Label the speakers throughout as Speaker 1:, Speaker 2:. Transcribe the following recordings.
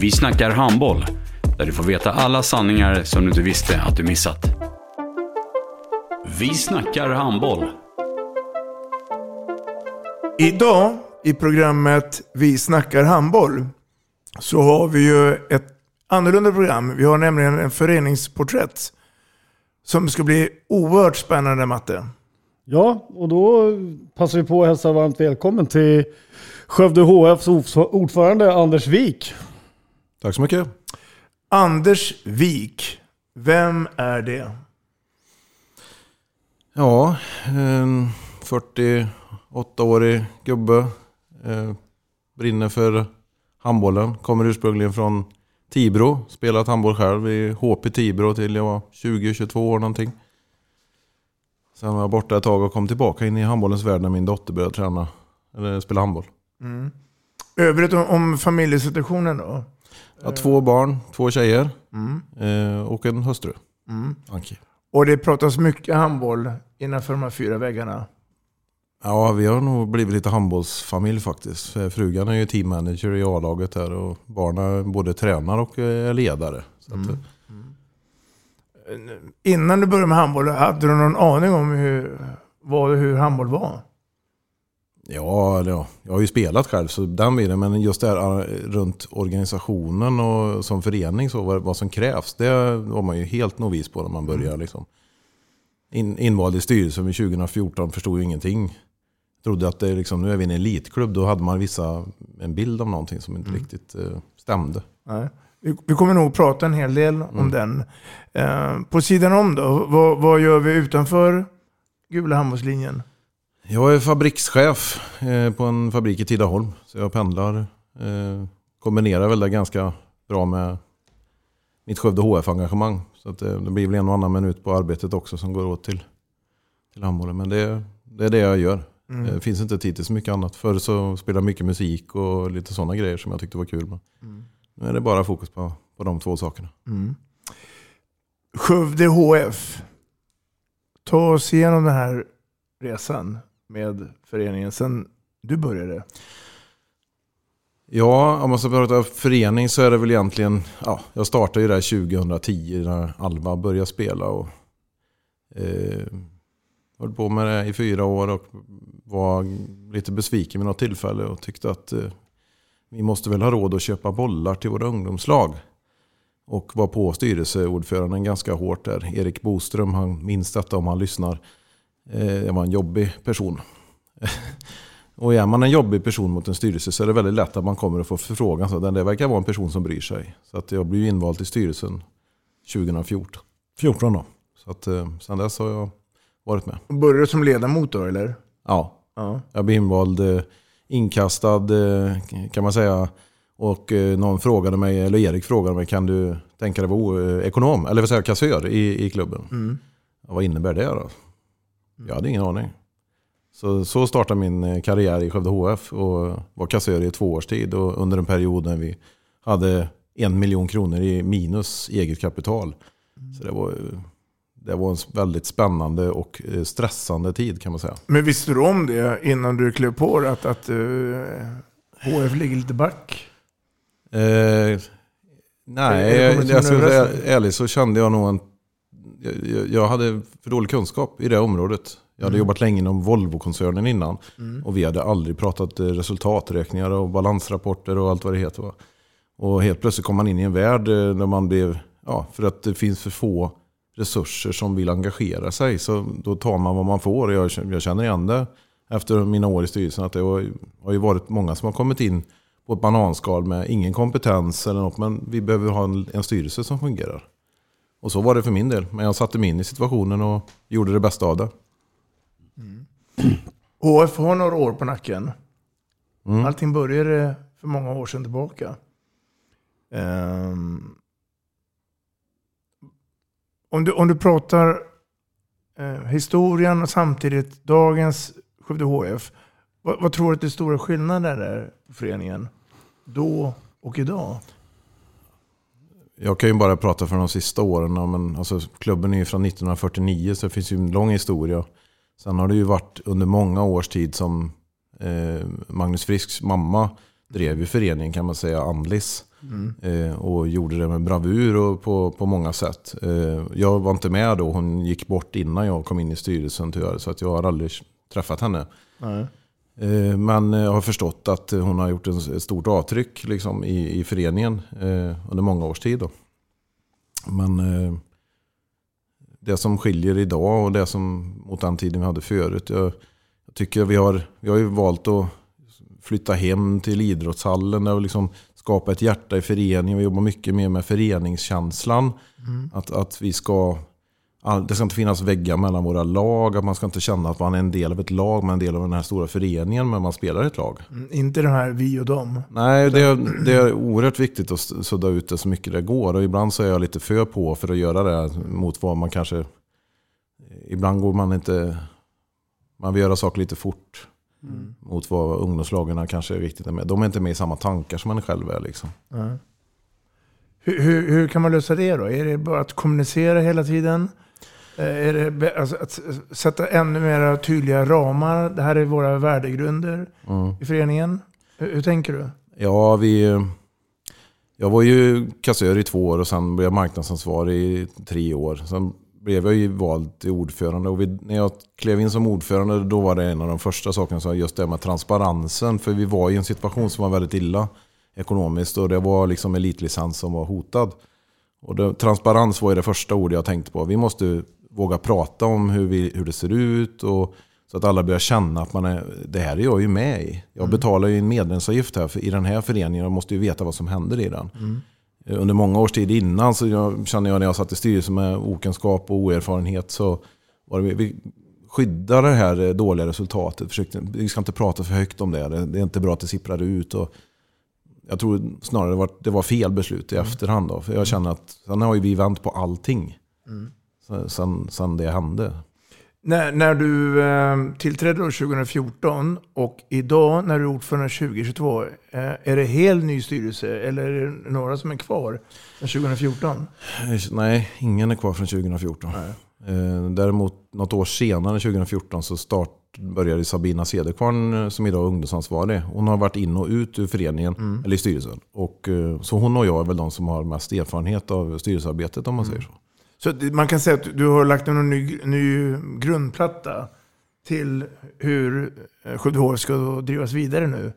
Speaker 1: Vi snackar handboll, där du får veta alla sanningar som du inte visste att du missat. Vi snackar handboll.
Speaker 2: Idag i programmet Vi snackar handboll så har vi ju ett annorlunda program. Vi har nämligen en föreningsporträtt som ska bli oerhört spännande, Matte.
Speaker 3: Ja, och då passar vi på att hälsa varmt välkommen till Skövde HFs ordförande Anders Wik.
Speaker 4: Tack så mycket.
Speaker 2: Anders Wik, vem är det?
Speaker 4: Ja, en 48-årig gubbe. Eh, brinner för handbollen. Kommer ursprungligen från Tibro. Spelat handboll själv i HP Tibro till jag var 20-22 år någonting. Sen var jag borta ett tag och kom tillbaka in i handbollens värld när min dotter började träna. Eller spela handboll.
Speaker 2: Mm. Övrigt om, om familjesituationen då?
Speaker 4: Har två barn, två tjejer
Speaker 2: Mm.
Speaker 4: eh, och en hustru.
Speaker 2: Mm.
Speaker 4: Anki.
Speaker 2: Och det pratas mycket handboll innanför de här fyra väggarna.
Speaker 4: Ja, vi har nog blivit lite handbollsfamilj faktiskt. Frugan är ju teammanager i A-laget här och barnen både tränar och är ledare. Så att,
Speaker 2: Mm. Innan du började med handboll, hade du någon aning om hur, vad, hur handboll var?
Speaker 4: Ja, ja, jag har ju spelat själv så den biten. Men just det här eh, runt organisationen och som förening, så vad, vad som krävs. Det var man ju helt novis på när man började. Liksom. In, invald i styrelsen vid 2014 förstod ju ingenting. Trodde att det liksom, nu är vi en elitklubb. Då hade man vissa, en bild av någonting som inte riktigt eh, stämde.
Speaker 2: Nej. Vi, vi kommer nog prata en hel del om
Speaker 4: Mm.
Speaker 2: den. Eh, på sidan om då, vad, vad gör vi utanför gula handbollslinjen?
Speaker 4: Jag är fabrikschef eh, på en fabrik i Tidaholm. Så jag pendlar. Eh, kombinerar väl det ganska bra med mitt Skövde HF-engagemang. Så att det, det blir väl en och annan minut på arbetet också som går åt till, till handbollen. Men det, det är det jag gör.
Speaker 2: Mm.
Speaker 4: Det finns inte tid till så mycket annat. Förr så spelade jag mycket musik och lite sådana grejer som jag tyckte var kul. Men
Speaker 2: Mm.
Speaker 4: Nu är det bara fokus på, på de två sakerna.
Speaker 2: Mm. Skövde HF. Ta oss igenom den här resan med föreningen sen du började.
Speaker 4: Ja, om man ska prata förening så är det väl egentligen... Ja, jag startade ju där 2010 när Alva började spela. Och, eh, höll på med det i fyra år och var lite besviken vid något tillfälle och tyckte att eh, vi måste väl ha råd att köpa bollar till våra ungdomslag. Och var på styrelseordföranden ganska hårt där. Erik Boström, han minns detta om han lyssnar. Eh, det var en jobbig person. Och är man en jobbig person mot en styrelse så är det väldigt lätt att man kommer att få förfrågan. Så den där verkar vara en person som bryr sig. Så att jag blev invald till styrelsen 2014. 14 då. Så att, eh, sen dess har jag varit med.
Speaker 2: Började du som ledamot då eller?
Speaker 4: Ja,
Speaker 2: Ja.
Speaker 4: jag blev invald, eh, inkastad kan man säga. Och någon frågade mig, eller Erik frågade mig, kan du tänka dig vara eh, ekonom, eller vad säger jag, kassör i, i klubben?
Speaker 2: Mm.
Speaker 4: Ja, vad innebär det då? Jag hade ingen aning. Så, så startade min eh, karriär i Skövde HF och var kassör i två års tid. Och under en period när vi hade en miljon kronor i minus eget kapital. Så det var, eh, det var en väldigt spännande och eh, stressande tid kan man säga.
Speaker 2: Men visste du om det innan du klev på det? Att, att uh, HF ligger lite back?
Speaker 4: Eh, nej,
Speaker 2: det
Speaker 4: jag
Speaker 2: som
Speaker 4: ska ärligt så kände jag nog en... Jag, hade för dålig kunskap i det området. Jag hade
Speaker 2: Mm.
Speaker 4: jobbat länge inom Volvo-koncernen innan.
Speaker 2: Mm.
Speaker 4: Och vi hade aldrig pratat eh, resultaträkningar och balansrapporter och allt vad det heter. va. Och helt plötsligt kom man in i en värld eh, där man blev, ja, för att det finns för få resurser som vill engagera sig. Så då tar man vad man får. Jag, jag känner igen det efter mina år i styrelsen. Att det har, har ju varit många som har kommit in på ett bananskal med ingen kompetens eller något. Men vi behöver ha en, en styrelse som fungerar. Och så var det för min del. Men jag satte mig in i situationen och gjorde det bästa av det.
Speaker 2: HF har några år på nacken.
Speaker 4: Mm.
Speaker 2: Allting började för många år sedan tillbaka. Ehm, om, du, om du pratar eh, historien och samtidigt dagens Skövde HF. Vad, vad tror du att det är stora skillnader är på föreningen? Då och idag?
Speaker 4: Jag kan ju bara prata för de sista åren. Men alltså, klubben är ju från 1949 så det finns ju en lång historia. Sen har det ju varit under många års tid som eh, Magnus Frisks mamma drev ju föreningen kan man säga, Andlis.
Speaker 2: Mm.
Speaker 4: Eh, och gjorde det med bravur och på, på många sätt. Eh, jag var inte med då, hon gick bort innan jag kom in i styrelsen tyvärr. Så att jag har aldrig träffat henne.
Speaker 2: Nej.
Speaker 4: Eh, Men jag har förstått att hon har gjort ett stort avtryck liksom, i, i föreningen eh, under många års tid. Då. Men eh, det som skiljer idag och det som mot den tiden vi hade förut. Jag, jag tycker vi har, vi har ju valt att flytta hem till idrottshallen och liksom skapa ett hjärta i föreningen. Vi jobbar mycket mer med föreningskänslan.
Speaker 2: Mm.
Speaker 4: Att, att vi ska, det ska inte finnas väggar mellan våra lag. Att man ska inte känna att man är en del av ett lag, man är en del av den här stora föreningen, men man spelar i ett lag.
Speaker 2: Mm, Inte de här vi och dem.
Speaker 4: Nej, det är, det är oerhört viktigt att sudda ut det så mycket det går. Och ibland så är jag lite för på för att göra det mot vad man kanske... Ibland går man inte... Man vill göra saker lite fort.
Speaker 2: Mm.
Speaker 4: Mot vad ungdomslagen kanske är riktigt är med. De är inte med i samma tankar som man själv är. Liksom.
Speaker 2: Nej. Hur, hur, hur kan man lösa det då? Är det bara att kommunicera hela tiden? Eh, Är det alltså, att sätta ännu mer tydliga ramar? Det här är våra värdegrunder
Speaker 4: Mm.
Speaker 2: i föreningen. Hur, hur tänker du?
Speaker 4: Ja, vi... Jag var ju kassör i två år och sen blev jag marknadsansvarig i tre år. Sen blev jag ju vald till ordförande och vi, när jag klev in som ordförande då var det en av de första sakerna som just det med transparensen. För vi var i en situation som var väldigt illa ekonomiskt och det var liksom elitlicens som var hotad. Och det, transparens var det första ordet jag tänkte på. Vi måste våga prata om hur, vi, hur det ser ut och så att alla börjar känna att man är, det här är jag ju med i. Jag betalar ju en medlemsavgift här för, i den här föreningen och måste ju veta vad som händer i den. Eh, Under många års tid innan så jag, kände jag när jag satt i styrelsen med okunskap och oerfarenhet så var det, vi- skyddar det här eh, dåliga resultatet. Försökte, vi ska inte prata för högt om det. Det, det är inte bra att det sipprar ut. Och jag tror snarare det var, det var fel beslut i efterhand. Då, för jag känner att sen har ju vi vänt på allting.
Speaker 2: Mm.
Speaker 4: Sen, sen, det hände.
Speaker 2: När, när du eh, tillträdde år 2014 och idag när du är ordförande 2022, eh, är det helt ny styrelse eller är det några som är kvar än 2014?
Speaker 4: Nej, ingen är kvar från 2014. Eh, Däremot något år senare, 2014, så start började Sabina Cederkvarn eh, som idag är ungdomsansvarig. Hon har varit in och ut ur föreningen, eller i styrelsen. Och, eh, så hon och jag är väl de som har mest erfarenhet av styrelsearbetet om man säger så.
Speaker 2: Så man kan säga att du har lagt en ny, ny grundplatta till hur eh, HF ska drivas vidare nu.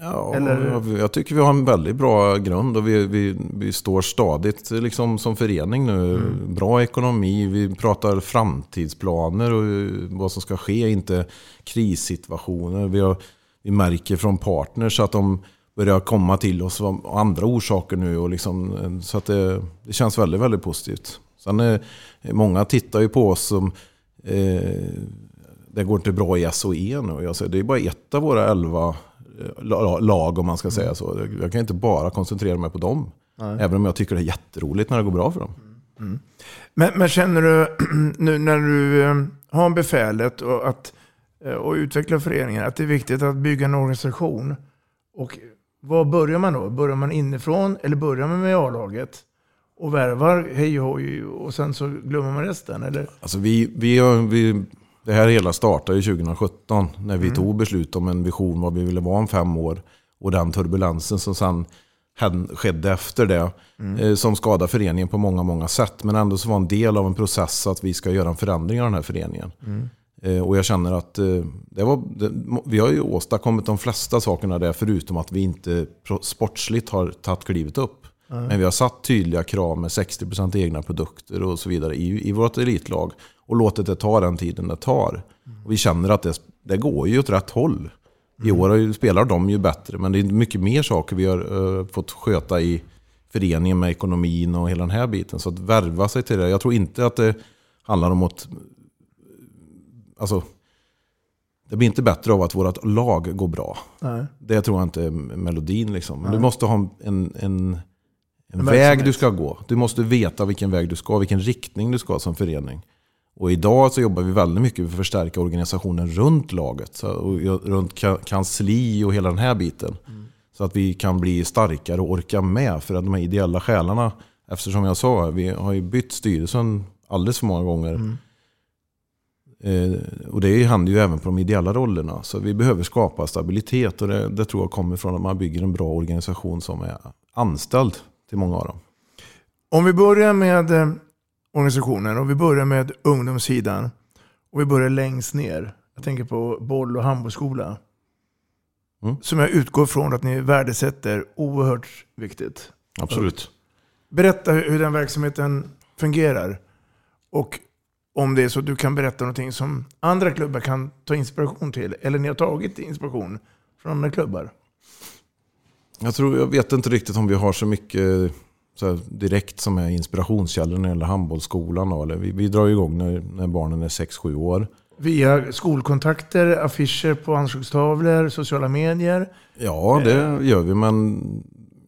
Speaker 4: Ja,
Speaker 2: Eller-
Speaker 4: jag, tycker vi har en väldigt bra grund och vi, vi, vi står stadigt liksom, som förening nu. Bra ekonomi, vi pratar framtidsplaner och eh, vad som ska ske, inte krissituationer. Vi, har, vi märker från partners att de börjar komma till oss av andra orsaker nu. Och liksom, eh, så att det, det känns väldigt, väldigt positivt. Sen är, många tittar ju på oss som eh, det går inte bra i SOE nu. Jag säger, det är bara ett av våra elva eh, la- lag om man ska säga så. Jag kan inte bara koncentrera mig på dem.
Speaker 2: Nej.
Speaker 4: Även om jag tycker det är jätteroligt när det går bra för dem.
Speaker 2: Men, men känner du nu när du eh, har befälet och, att, eh, och utvecklar föreningen att det är viktigt att bygga en organisation? Och var börjar man då? Börjar man inifrån eller börjar man med A-laget? Och värvar hej och hoj och sen så glömmer man resten? Eller?
Speaker 4: Alltså vi, vi, har- vi, det här hela startade ju 2017 när vi
Speaker 2: Mm.
Speaker 4: tog beslut om en vision vad vi ville vara om fem år. Och den turbulensen som sen skedde efter det.
Speaker 2: Mm.
Speaker 4: Eh, som skadar föreningen på många, många sätt. Men ändå så var en del av en process att vi ska göra en förändring av den här föreningen.
Speaker 2: Mm.
Speaker 4: Eh, och jag känner att eh, det var, det, vi har ju åstadkommit de flesta sakerna där förutom att vi inte sportsligt har tagit klivet upp.
Speaker 2: Nej.
Speaker 4: Men vi har satt tydliga krav med 60% egna produkter och så vidare i, i vårt elitlag. Och låtit det ta den tiden det tar. Och vi känner att det, det går ju åt rätt håll. I år har ju, spelar de ju bättre, men det är mycket mer saker vi har eh, fått sköta i föreningen med ekonomin och hela den här biten. Så att värva sig till det. Jag tror inte att det handlar om att... Alltså, det blir inte bättre av att vårt lag går bra.
Speaker 2: Nej.
Speaker 4: Det tror jag inte är melodin. Liksom. Men du måste ha en, en, en,
Speaker 2: En
Speaker 4: väg du ska gå. Du måste veta vilken väg du ska, vilken riktning du ska som förening. Och idag så jobbar vi väldigt mycket för att förstärka organisationen runt laget. Så, och runt ka- kansli och hela den här biten. Så att vi kan bli starkare och orka med. För att de här ideella själarna, eftersom jag sa, vi har ju bytt styrelsen alldeles för många gånger. Eh, och det händer ju även på de ideella rollerna. Så vi behöver skapa stabilitet och det, det tror jag kommer från att man bygger en bra organisation som är anställd till många av dem.
Speaker 2: Om vi börjar med eh, organisationen och vi börjar med ungdomssidan och vi börjar längst ner. Jag tänker på boll och handbollsskola.
Speaker 4: Mm.
Speaker 2: Som jag utgår från att ni värdesätter oerhört viktigt.
Speaker 4: Absolut.
Speaker 2: Berätta hur den verksamheten fungerar. Och om det är så att du kan berätta någonting som andra klubbar kan ta inspiration till. Eller ni har tagit inspiration från andra klubbar.
Speaker 4: Jag, tror, jag vet inte riktigt om vi har så mycket så direkt som är inspirationskällor när det gäller handbollsskolan. Eller vi, vi drar igång när, när barnen är 6-7 år.
Speaker 2: Via skolkontakter, affischer på anslagstavlor, sociala medier.
Speaker 4: Ja, det gör vi. Men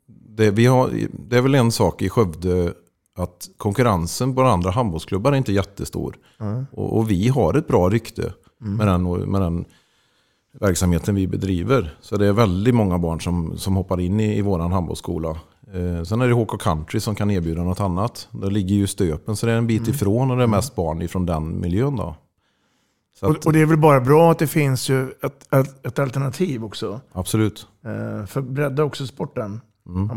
Speaker 4: det, vi har, det är väl en sak i Skövde att konkurrensen på andra handbollsklubbar är inte jättestor.
Speaker 2: Mm.
Speaker 4: Och, och vi har ett bra rykte
Speaker 2: Mm.
Speaker 4: med, den, med den verksamheten vi bedriver. Så det är väldigt många barn som, som hoppar in i, i vår handbollsskola. Eh, sen är det HK Country som kan erbjuda något annat. Där ligger ju Stöpen så det är en bit
Speaker 2: Mm.
Speaker 4: ifrån och det är mest barn ifrån den miljön. Då. Att,
Speaker 2: och det är väl bara bra att det finns ju ett, ett, ett alternativ också.
Speaker 4: absolut.
Speaker 2: Eh, för bredda också sporten.
Speaker 4: Mm.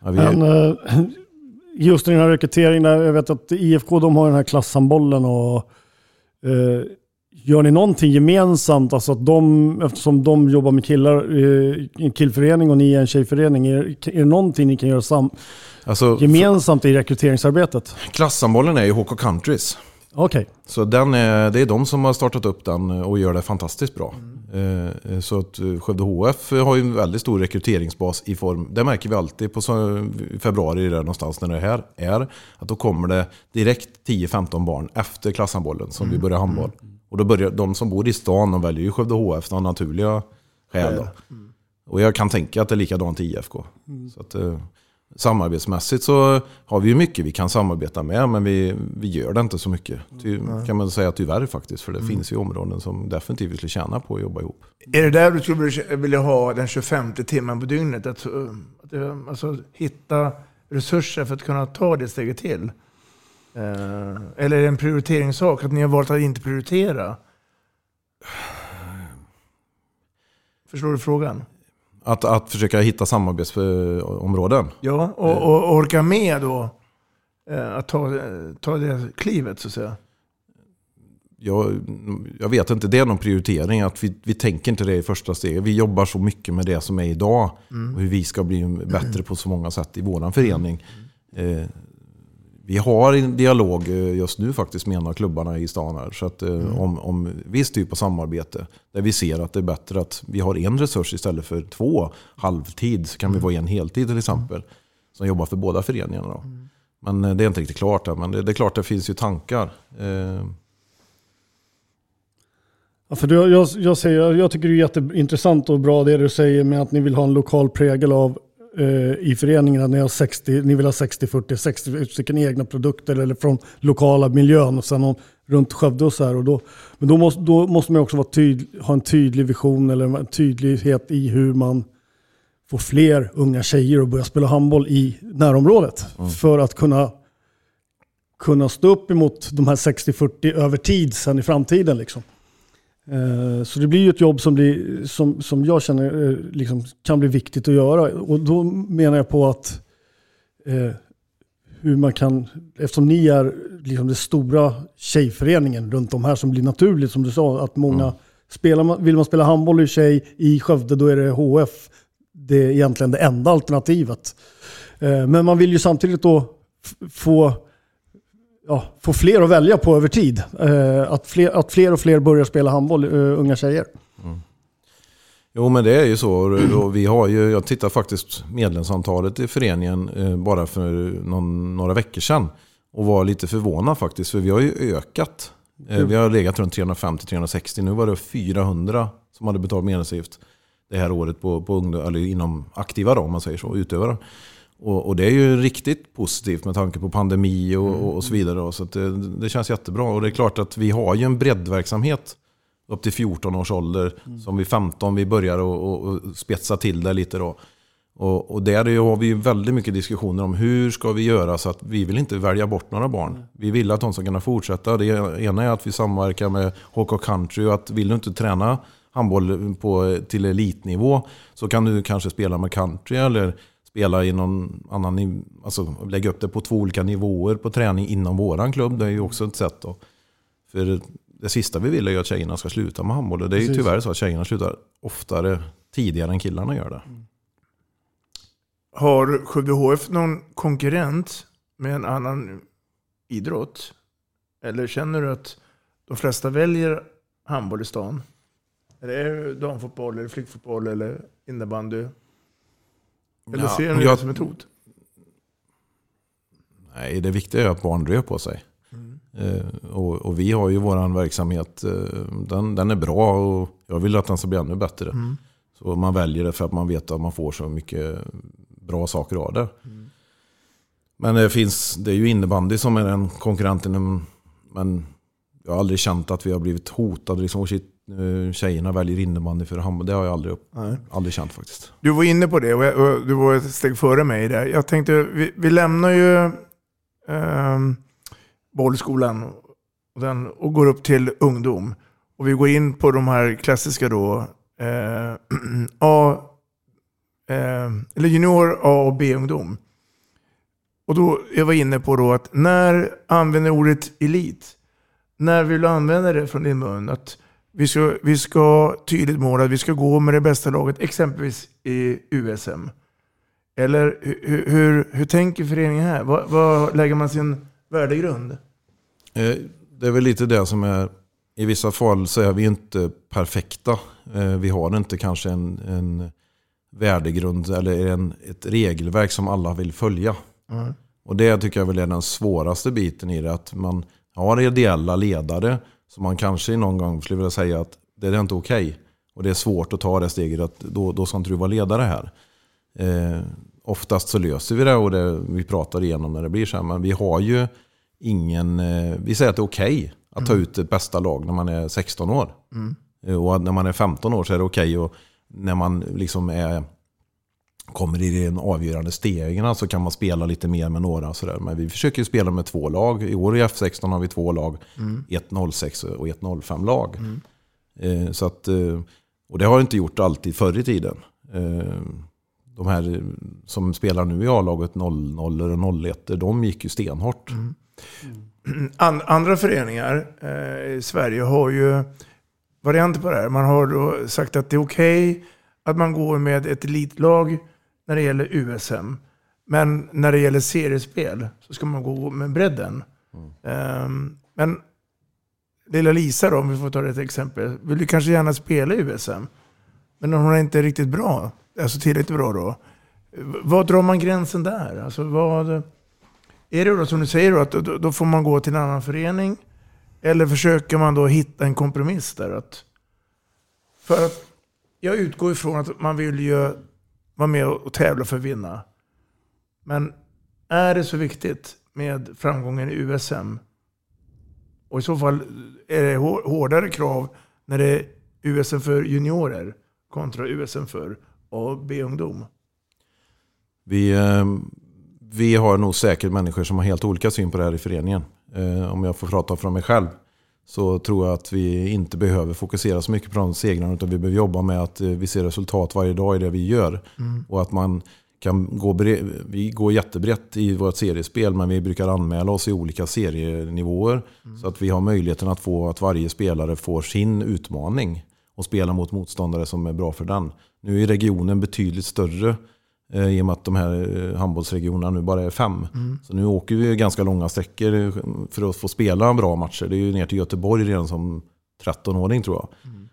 Speaker 4: Ja, vi,
Speaker 3: Men, eh, just den här rekryteringen, där, jag vet att IFK de har den här klasshandbollen och eh, Gör ni någonting gemensamt? Alltså att de, eftersom de jobbar med killar eh, i en killförening och ni är en tjejförening. Är, är det någonting ni kan göra sam,
Speaker 4: alltså,
Speaker 3: gemensamt i rekryteringsarbetet?
Speaker 4: Klassambollen är ju HK Countries.
Speaker 3: Okej.
Speaker 4: Så den är, det är de som har startat upp den och gör det fantastiskt bra. Eh, Så att Skövde HF har ju en väldigt stor rekryteringsbas i form, det märker vi alltid på februari där någonstans när det här är, att då kommer det direkt 10-15 barn efter klasshandbollen som vi börjar handboll. Och då börjar de som bor i stan, de väljer ju Skövde HF av naturliga skäl. Då. Och jag kan tänka att det är likadant i IFK. Så att, eh, samarbetsmässigt så har vi ju mycket vi kan samarbeta med, men vi, vi gör det inte så mycket. Ty, kan man säga tyvärr faktiskt, för det finns ju områden som definitivt vi skulle tjäna på att jobba ihop.
Speaker 2: Är det där du skulle vilja ha den 25 timmen på dygnet? Att, eh, att eh, alltså, hitta resurser för att kunna ta det steget till? Eh, eller är det en prioriteringssak? Att ni har valt att inte prioritera? Förstår du frågan?
Speaker 4: Att, att försöka hitta samarbetsområden.
Speaker 2: Ja, och, och orka med då eh, att ta, ta det klivet så att säga.
Speaker 4: Jag, jag vet inte, det är någon prioritering. Att vi, vi tänker inte det i första steget. Vi jobbar så mycket med det som är idag. Och hur vi ska bli bättre på så många sätt i vår förening. Eh, vi har en dialog eh, just nu faktiskt med en av klubbarna i stan här. Så att, eh, om, om viss typ av samarbete. Där vi ser att det är bättre att vi har en resurs istället för två halvtid. Så kan vi vara en heltid till exempel. Som jobbar för båda föreningarna. Då. Men eh, det är inte riktigt klart än. Men det, det är klart det finns ju tankar. Eh,
Speaker 3: Ja, för du, jag, jag, säger, jag tycker det är jätteintressant och bra det du säger med att ni vill ha en lokal prägel av i föreningen. Att ni, har 60, ni vill ha 60-40, 60 stycken egna produkter eller från lokala miljön och sen om, runt Skövde och så här. Och då, men då måste, då måste man också vara tydlig, ha en tydlig vision eller en tydlighet i hur man får fler unga tjejer att börja spela handboll i närområdet. För att kunna, kunna stå upp emot de här 60-40 över tid sen i framtiden. Liksom. Eh, Så det blir ju ett jobb som, blir, som, som jag känner eh, liksom, kan bli viktigt att göra. Och då menar jag på att eh, hur man kan, eftersom ni är liksom den stora tjejföreningen runt om här som blir naturligt som du sa. Att många spelar, man- vill man spela handboll i tjej i Skövde då är det HF. Det är egentligen det enda alternativet. Eh, Men man vill ju samtidigt då få, ja, få fler att välja på över tid. Eh, Att fler, att fler och fler börjar spela handboll, eh, unga tjejer.
Speaker 4: Jo men det är ju så. Vi har ju, jag tittar faktiskt medlemsantalet i föreningen eh, bara för någon, några veckor sedan. Och var lite förvånad faktiskt. För vi har ju ökat. Eh, Vi har legat runt 350-360. Nu var det 400 som hade betalat medlemsavgift det här året på, på ungdom, eller inom aktiva då, om man säger så, utövare. Och, och det är ju riktigt positivt med tanke på pandemi och, och, och så vidare. Så det, det känns jättebra. Och det är klart att vi har ju en breddverksamhet upp till 14 års ålder. Som vid 15 vi börjar och, och, spetsa till det lite då. Och, och där har vi väldigt mycket diskussioner om hur ska vi göra så att vi vill inte välja bort några barn. Vi vill att de ska kunna fortsätta. Det ena är att vi samverkar med HK Country och att vill du inte träna handboll på, till elitnivå så kan du kanske spela med country eller spela i någon annan, alltså lägga upp det på två olika nivåer på träning inom våran klubb. Det är ju också ett sätt då. För det sista vi vill är ju att tjejerna ska sluta med handboll. Och det är ju tyvärr så att tjejerna slutar oftare tidigare än killarna gör det.
Speaker 2: Har Skövde HF någon konkurrent med en annan idrott? Eller känner du att de flesta väljer handboll i stan? Är det damfotboll, eller flickfotboll eller innebandy? Eller
Speaker 4: Ja,
Speaker 2: ser ni det
Speaker 4: jag-
Speaker 2: som ett hot?
Speaker 4: Nej, det viktiga är att barn rör på sig. Eh, och, och vi har ju våran verksamhet, eh, den, den är bra och jag vill att den ska bli ännu bättre.
Speaker 2: Mm.
Speaker 4: Så man väljer det för att man vet att man får så mycket bra saker av det. Men det, finns, det är ju innebandy som är den konkurrenten. Men jag har aldrig känt att vi har blivit hotade. Liksom, shit, eh, tjejerna väljer innebandy för handboll. Det har jag aldrig,
Speaker 2: Nej.
Speaker 4: aldrig känt faktiskt.
Speaker 2: Du var inne på det och jag- och du var ett steg före mig där. Jag tänkte, vi, vi lämnar ju um, bollskolan och, den, och går upp till ungdom. Och vi går in på de här klassiska då, eh, A, eh, eller junior A och B-ungdom. Och då, jag var inne på då att när använder ordet elit, när vill du använda det från din mun? Att vi ska, vi ska tydligt måla att vi ska gå med det bästa laget, exempelvis i USM. Eller hur, hur, hur tänker föreningen här? Vad, vad lägger man sin värdegrund?
Speaker 4: Eh, Det är väl lite det som är, i vissa fall så är vi inte perfekta. Eh, Vi har inte kanske en, en värdegrund eller en, ett regelverk som alla vill följa.
Speaker 2: Mm.
Speaker 4: Och det tycker jag väl är den svåraste biten i det. Att man har ideella ledare som man kanske någon gång skulle vilja säga att det är inte okej. Och det är svårt att ta det steget att då, då ska inte du vara ledare här. Eh, oftast så löser vi det och det, vi pratar igenom när det blir så här. Men vi har ju ingen, eh, vi säger att det är okej att ta
Speaker 2: Mm.
Speaker 4: ut ett bästa lag när man är 16 år.
Speaker 2: Mm.
Speaker 4: Eh, Och när man är 15 år så är det okej. Och när man liksom är, kommer i de avgörande stegen så kan man spela lite mer med några. sådär. Men vi försöker spela med två lag. I år i F16 har vi två lag.
Speaker 2: Mm.
Speaker 4: Ett 06 och ett 05 lag.
Speaker 2: Mm.
Speaker 4: Eh, Så att, eh, och det har inte gjort alltid förr i tiden. Eh, De här som spelar nu i A-laget 00 och 01, de gick ju stenhårt.
Speaker 2: An, andra föreningar eh, i Sverige har ju varianter på det här. Man har då sagt att det är okej att man går med ett elitlag när det gäller USM. Men när det gäller seriespel så ska man gå med bredden. Ehm, men lilla Lisa då, om vi får ta det ett exempel, vill ju kanske gärna spela i USM. Men hon är inte riktigt bra, alltså tillräckligt bra då. Var Vad drar man gränsen där? Alltså vad... Är det då som du säger då, att då, då får man gå till en annan förening? Eller försöker man då hitta en kompromiss där? Att, för att jag utgår ifrån att man vill ju vara med och tävla för att vinna. Men är det så viktigt med framgången i USM? Och i så fall är det hårdare krav när det är USM för juniorer kontra USM för A och B-ungdom.
Speaker 4: Vi, eh, vi har nog säkert människor som har helt olika syn på det här i föreningen. Eh, om jag får prata från mig själv så tror jag att vi inte behöver fokusera så mycket på de segrarna utan vi behöver jobba med att eh, vi ser resultat varje dag i det vi gör.
Speaker 2: Mm.
Speaker 4: Och att man kan gå vi går jättebrett i vårt seriespel men vi brukar anmäla oss i olika serienivåer. Så att vi har möjligheten att få att varje spelare får sin utmaning och spela mot motståndare som är bra för den. Nu är regionen betydligt större i och med att de här eh, handbollsregionerna nu bara är fem.
Speaker 2: Mm.
Speaker 4: Så nu åker vi ganska långa sträckor eh, för att få spela bra matcher. Det är ju ner till Göteborg redan som 13-åring tror jag.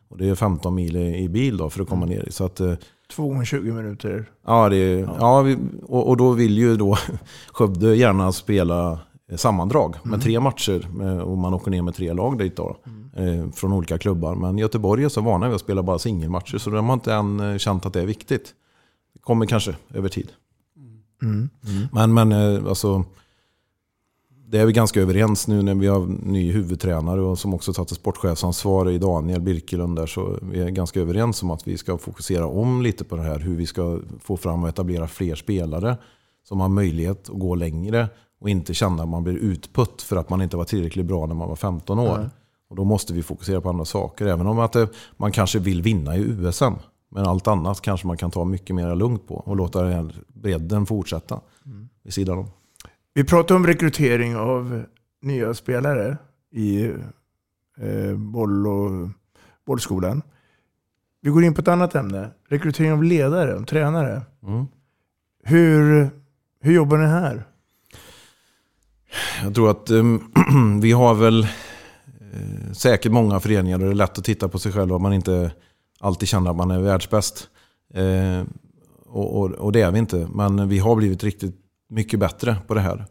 Speaker 4: Och det är 15 mil i bil då för att komma ner. Så att, eh,
Speaker 2: Två gånger 20 minuter.
Speaker 4: Ja, det, ja. vi, och, och då vill ju då Skövde gärna spela eh, sammandrag med
Speaker 2: Mm.
Speaker 4: tre matcher. Med, och man åker ner med tre lag dit då. Eh, från olika klubbar. Men Göteborg är så vana vid att spela bara singelmatcher så de har inte än eh, känt att det är viktigt. Det kommer kanske över tid.
Speaker 2: Mm.
Speaker 4: Men, men eh, alltså, det är vi ganska överens nu när vi har ny huvudtränare och som också tagit sportchefsansvar i Daniel Birkelund där. Så vi är ganska överens om att vi ska fokusera om lite på det här. Hur vi ska få fram och etablera fler spelare som har möjlighet att gå längre och inte känna att man blir utputt för att man inte var tillräckligt bra när man var 15 år.
Speaker 2: Nej.
Speaker 4: Och då måste vi fokusera på andra saker. Även om att det, man kanske vill vinna i USM. Men allt annat kanske man kan ta mycket mer lugnt på och låta den här bredden fortsätta vid sidan om.
Speaker 2: Vi pratar om rekrytering av nya spelare i eh, boll och bollskolan. Vi går in på ett annat ämne. Rekrytering av ledare, tränare.
Speaker 4: Mm.
Speaker 2: Hur, hur jobbar ni här?
Speaker 4: Jag tror att um, vi har väl eh, säkert många föreningar där det är lätt att titta på sig själv och man inte alltid känner att man är världsbäst. Eh, och, och, och det är vi inte. Men vi har blivit riktigt mycket bättre på det här.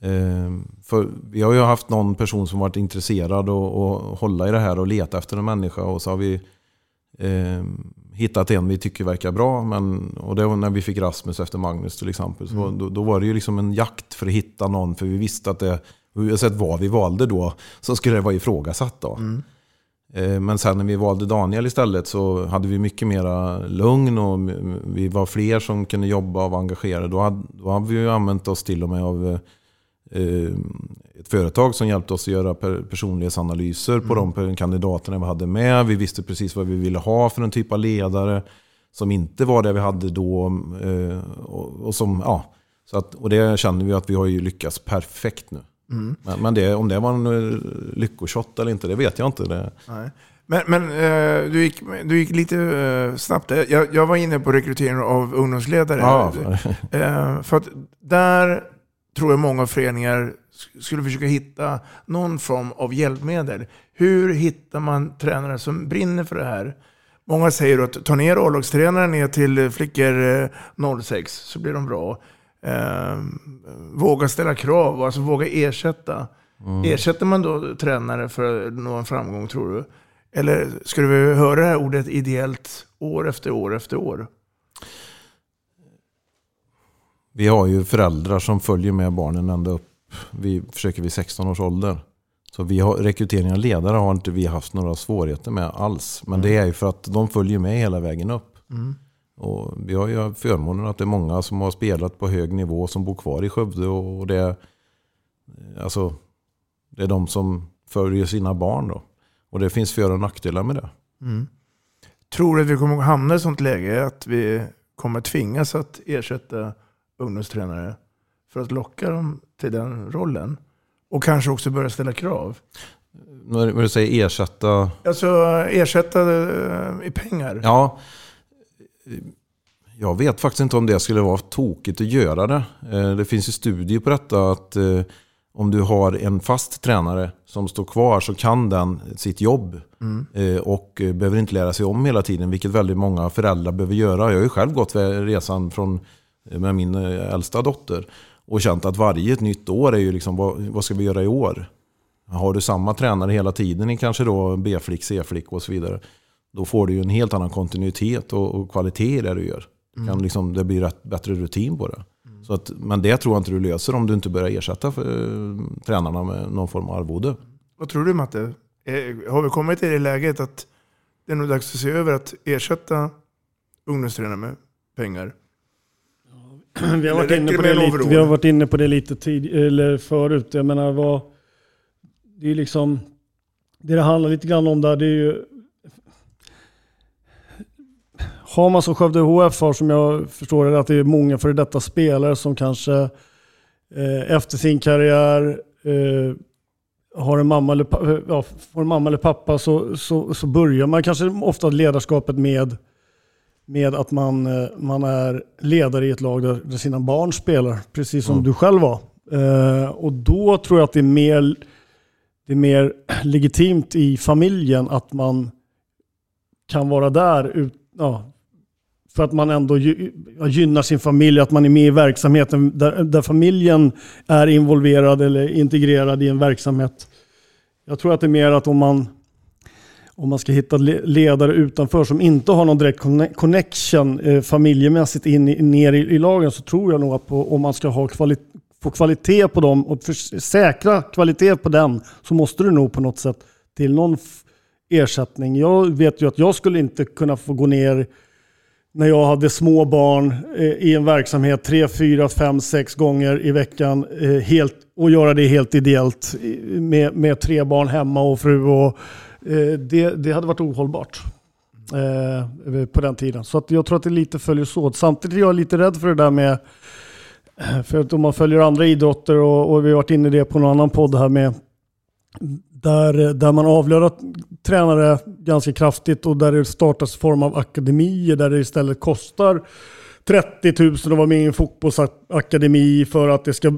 Speaker 4: Eh, för vi har ju haft någon person som varit intresserad och, och hålla i det här och leta efter en människa. Och så har vi eh, hittat en vi tycker verkar bra. Men, och det var när vi fick Rasmus efter Magnus till exempel. Så
Speaker 2: Mm.
Speaker 4: då, då var det ju liksom en jakt för att hitta någon. För vi visste att det, oavsett vad vi valde då, så skulle det vara ifrågasatt. Då. Eh, Men sen när vi valde Daniel istället så hade vi mycket mera lugn och vi var fler som kunde jobba och vara engagerade. Då hade, då hade vi använt oss till och med av eh, eh, ett företag som hjälpte oss att göra per, personlighetsanalyser på de per- kandidaterna vi hade med. Vi visste precis vad vi ville ha för en typ av ledare som inte var det vi hade då. eh, Och, som, ja, så att, och det känner vi att vi har lyckats perfekt nu.
Speaker 2: Mm.
Speaker 4: Men, men det, om det var en eh, lyckoshot eller inte, det vet jag inte. Det,
Speaker 2: Nej. Men, men eh, du, gick, du gick lite eh, snabbt. Jag, jag var inne på rekrytering av ungdomsledare.
Speaker 4: Ja.
Speaker 2: För att där tror jag många föreningar sk- skulle försöka hitta någon form av hjälpmedel. Hur hittar man tränare som brinner för det här? Många säger att ta ner A-lagstränare ner till flickor eh, 06 så blir de bra. Eh, våga ställa krav, alltså våga ersätta.
Speaker 4: Mm.
Speaker 2: Ersätter man då tränare för att nå en framgång tror du? Eller ska vi höra det här ordet ideellt år efter år efter år?
Speaker 4: Vi har ju föräldrar som följer med barnen ända upp, vi försöker vid 16 års ålder. Så vi har, rekrytering av ledare har inte vi haft några svårigheter med alls. Men det är ju för att de följer med hela vägen upp.
Speaker 2: Mm.
Speaker 4: Och vi har ju förmånen att det är många som har spelat på hög nivå som bor kvar i Skövde. Och det, är, alltså, det är de som följer sina barn. Då. Och det finns för och nackdelar med det.
Speaker 2: Mm. Tror du att vi kommer att hamna i ett sånt läge att vi kommer tvingas att ersätta ungdomstränare för att locka dem till den rollen? Och kanske också börja ställa krav?
Speaker 4: När när du säger ersätta...
Speaker 2: Alltså ersätta eh, i pengar?
Speaker 4: Ja, jag vet faktiskt inte om det skulle vara tokigt att göra det. Eh, Det finns ju studier på detta att eh, om du har en fast tränare som står kvar så kan den sitt jobb.
Speaker 2: Mm.
Speaker 4: Eh, Och eh, behöver inte lära sig om hela tiden, vilket väldigt många föräldrar behöver göra. Jag har ju själv gått resan från, med min äldsta dotter och känt att varje ett nytt år är ju liksom, vad, vad ska vi göra i år? Har du samma tränare hela tiden i kanske då B-flick, C-flick och så vidare. Då får du ju en helt annan kontinuitet och, och kvalitet i det du gör.
Speaker 2: Mm.
Speaker 4: Kan liksom, det blir rätt, bättre rutin på det. Så att, men det tror jag inte du löser om du inte börjar ersätta för, eh, tränarna med någon form av arvode.
Speaker 2: Vad tror du Matte? Eh, Har vi kommit till det läget att det är nog dags att se över att ersätta ungdomstränare med pengar?
Speaker 3: Vi har, varit inne på
Speaker 2: det
Speaker 3: lite, vi har varit inne på det lite tid, eller förut. Jag menar, vad, det är liksom, det det handlar lite grann om där, det är ju har man som Skövde HF har, som jag förstår det, att det är många före detta spelare som kanske eh, efter sin karriär eh, har en mamma eller, pa- ja, får en mamma eller pappa så, så, så börjar man kanske ofta ledarskapet med, med att man, eh, man är ledare i ett lag där, där sina barn spelar, precis som
Speaker 4: Mm.
Speaker 3: du själv var. Eh, och då tror jag att det är mer det är mer legitimt i familjen att man kan vara där ut, ja, för att man ändå gynnar sin familj, att man är med i verksamheten där, där familjen är involverad eller integrerad i en verksamhet. Jag tror att det är mer att om man, om man ska hitta ledare utanför som inte har någon direkt connection eh, familjemässigt in ner i, i lagen så tror jag nog att på, om man ska ha kvali- få kvalitet på dem och för, säkra kvalitet på den så måste du nog på något sätt till någon ersättning. Jag vet ju att jag skulle inte kunna få gå ner när jag hade små barn eh, i en verksamhet tre, fyra, fem, sex gånger i veckan eh, helt, och göra det helt ideellt med, med tre barn hemma och fru. Och, eh, det, det hade varit ohållbart eh, på den tiden. Så att jag tror att det lite följer åt. Samtidigt är jag lite rädd för det där med för att om man följer andra idrotter och, och vi har varit inne i det på någon annan podd här med där, där man avlönar tränare ganska kraftigt och där det startas form av akademier där det istället kostar 30 000 att vara med i en fotbollsakademi för att det ska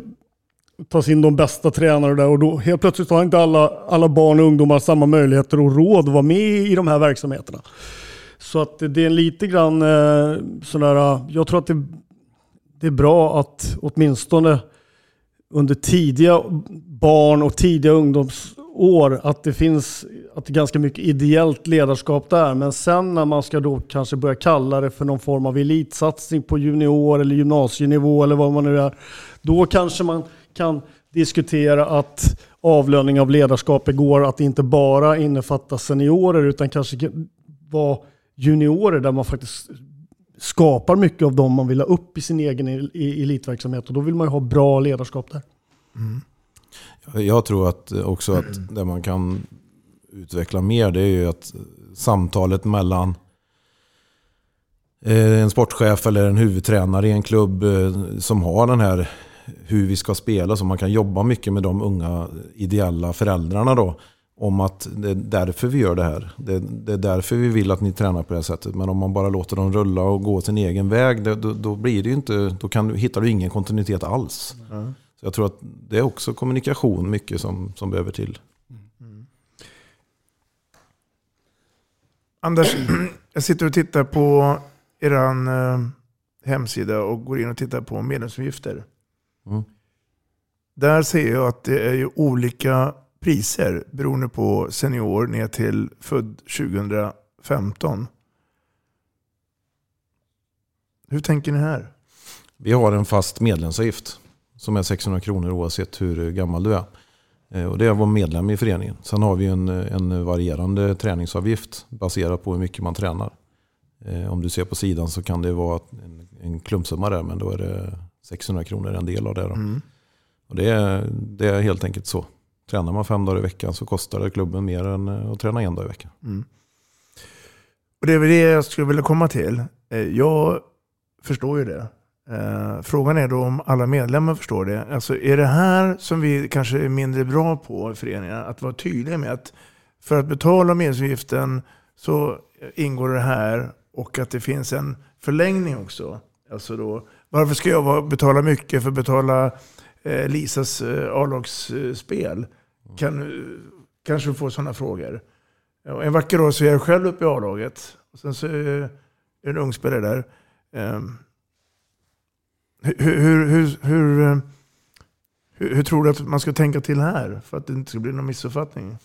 Speaker 3: tas in de bästa tränare där och då helt plötsligt har inte alla, alla barn och ungdomar samma möjligheter och råd att vara med i de här verksamheterna. Så att det är lite grann eh, sådär, eh, jag tror att det, det är bra att åtminstone under tidiga barn och tidiga ungdoms år, att det finns att det är ganska mycket ideellt ledarskap där. Men sen när man ska då kanske börja kalla det för någon form av elitsatsning på junior eller gymnasienivå eller vad man nu är. Då kanske man kan diskutera att avlöning av ledarskapet går att inte bara innefatta seniorer utan kanske vara juniorer där man faktiskt skapar mycket av dem man vill ha upp i sin egen elitverksamhet. Och då vill man ju ha bra ledarskap där. Mm.
Speaker 4: Jag tror att också att det man kan utveckla mer det är ju att samtalet mellan eh, en sportchef eller en huvudtränare i en klubb eh, som har den här hur vi ska spela så man kan jobba mycket med de unga ideella föräldrarna då. Om att det är därför vi gör det här. Det, det är därför vi vill att ni tränar på det här sättet. Men om man bara låter dem rulla och gå sin egen väg, det, då, då blir det ju inte, då kan, hittar du ingen kontinuitet alls.
Speaker 2: Mm.
Speaker 4: Så jag tror att det är också kommunikation mycket som, som behöver till.
Speaker 2: Anders, jag sitter och tittar på er eh, hemsida och går in och tittar på medlemsavgifter.
Speaker 4: Mm.
Speaker 2: Där ser jag att det är ju olika priser beroende på senior ner till född 2015. Hur tänker ni här?
Speaker 4: Vi har en fast medlemsavgift som är 600 kronor oavsett hur gammal du är. Eh, Och det är att vara medlem i föreningen. Sen har vi en, en varierande träningsavgift baserat på hur mycket man tränar. Eh, Om du ser på sidan så kan det vara en, en klumpsumma där men då är det 600 kronor en del av det.
Speaker 2: Mm.
Speaker 4: Och det, är, det är helt enkelt så. Tränar man fem dagar i veckan så kostar det klubben mer än eh, att träna en dag i veckan.
Speaker 2: Mm. Och det är väl det jag skulle vilja komma till. Jag förstår ju det. Eh, Frågan är då om alla medlemmar förstår det. Alltså är det här som vi kanske är mindre bra på i föreningar, att vara tydliga med att för att betala medlemsavgiften så ingår det här och att det finns en förlängning också. Alltså då, varför ska jag betala mycket för att betala eh, Lisas eh, A-lagsspel? Kan, kanske få sådana frågor. En vacker dag så är jag själv uppe i A-laget. Sen så eh, är det en ung spelare där. Ehm, hur, hur, hur, hur, tror du att man ska tänka till här? För att det inte ska bli någon missuppfattning.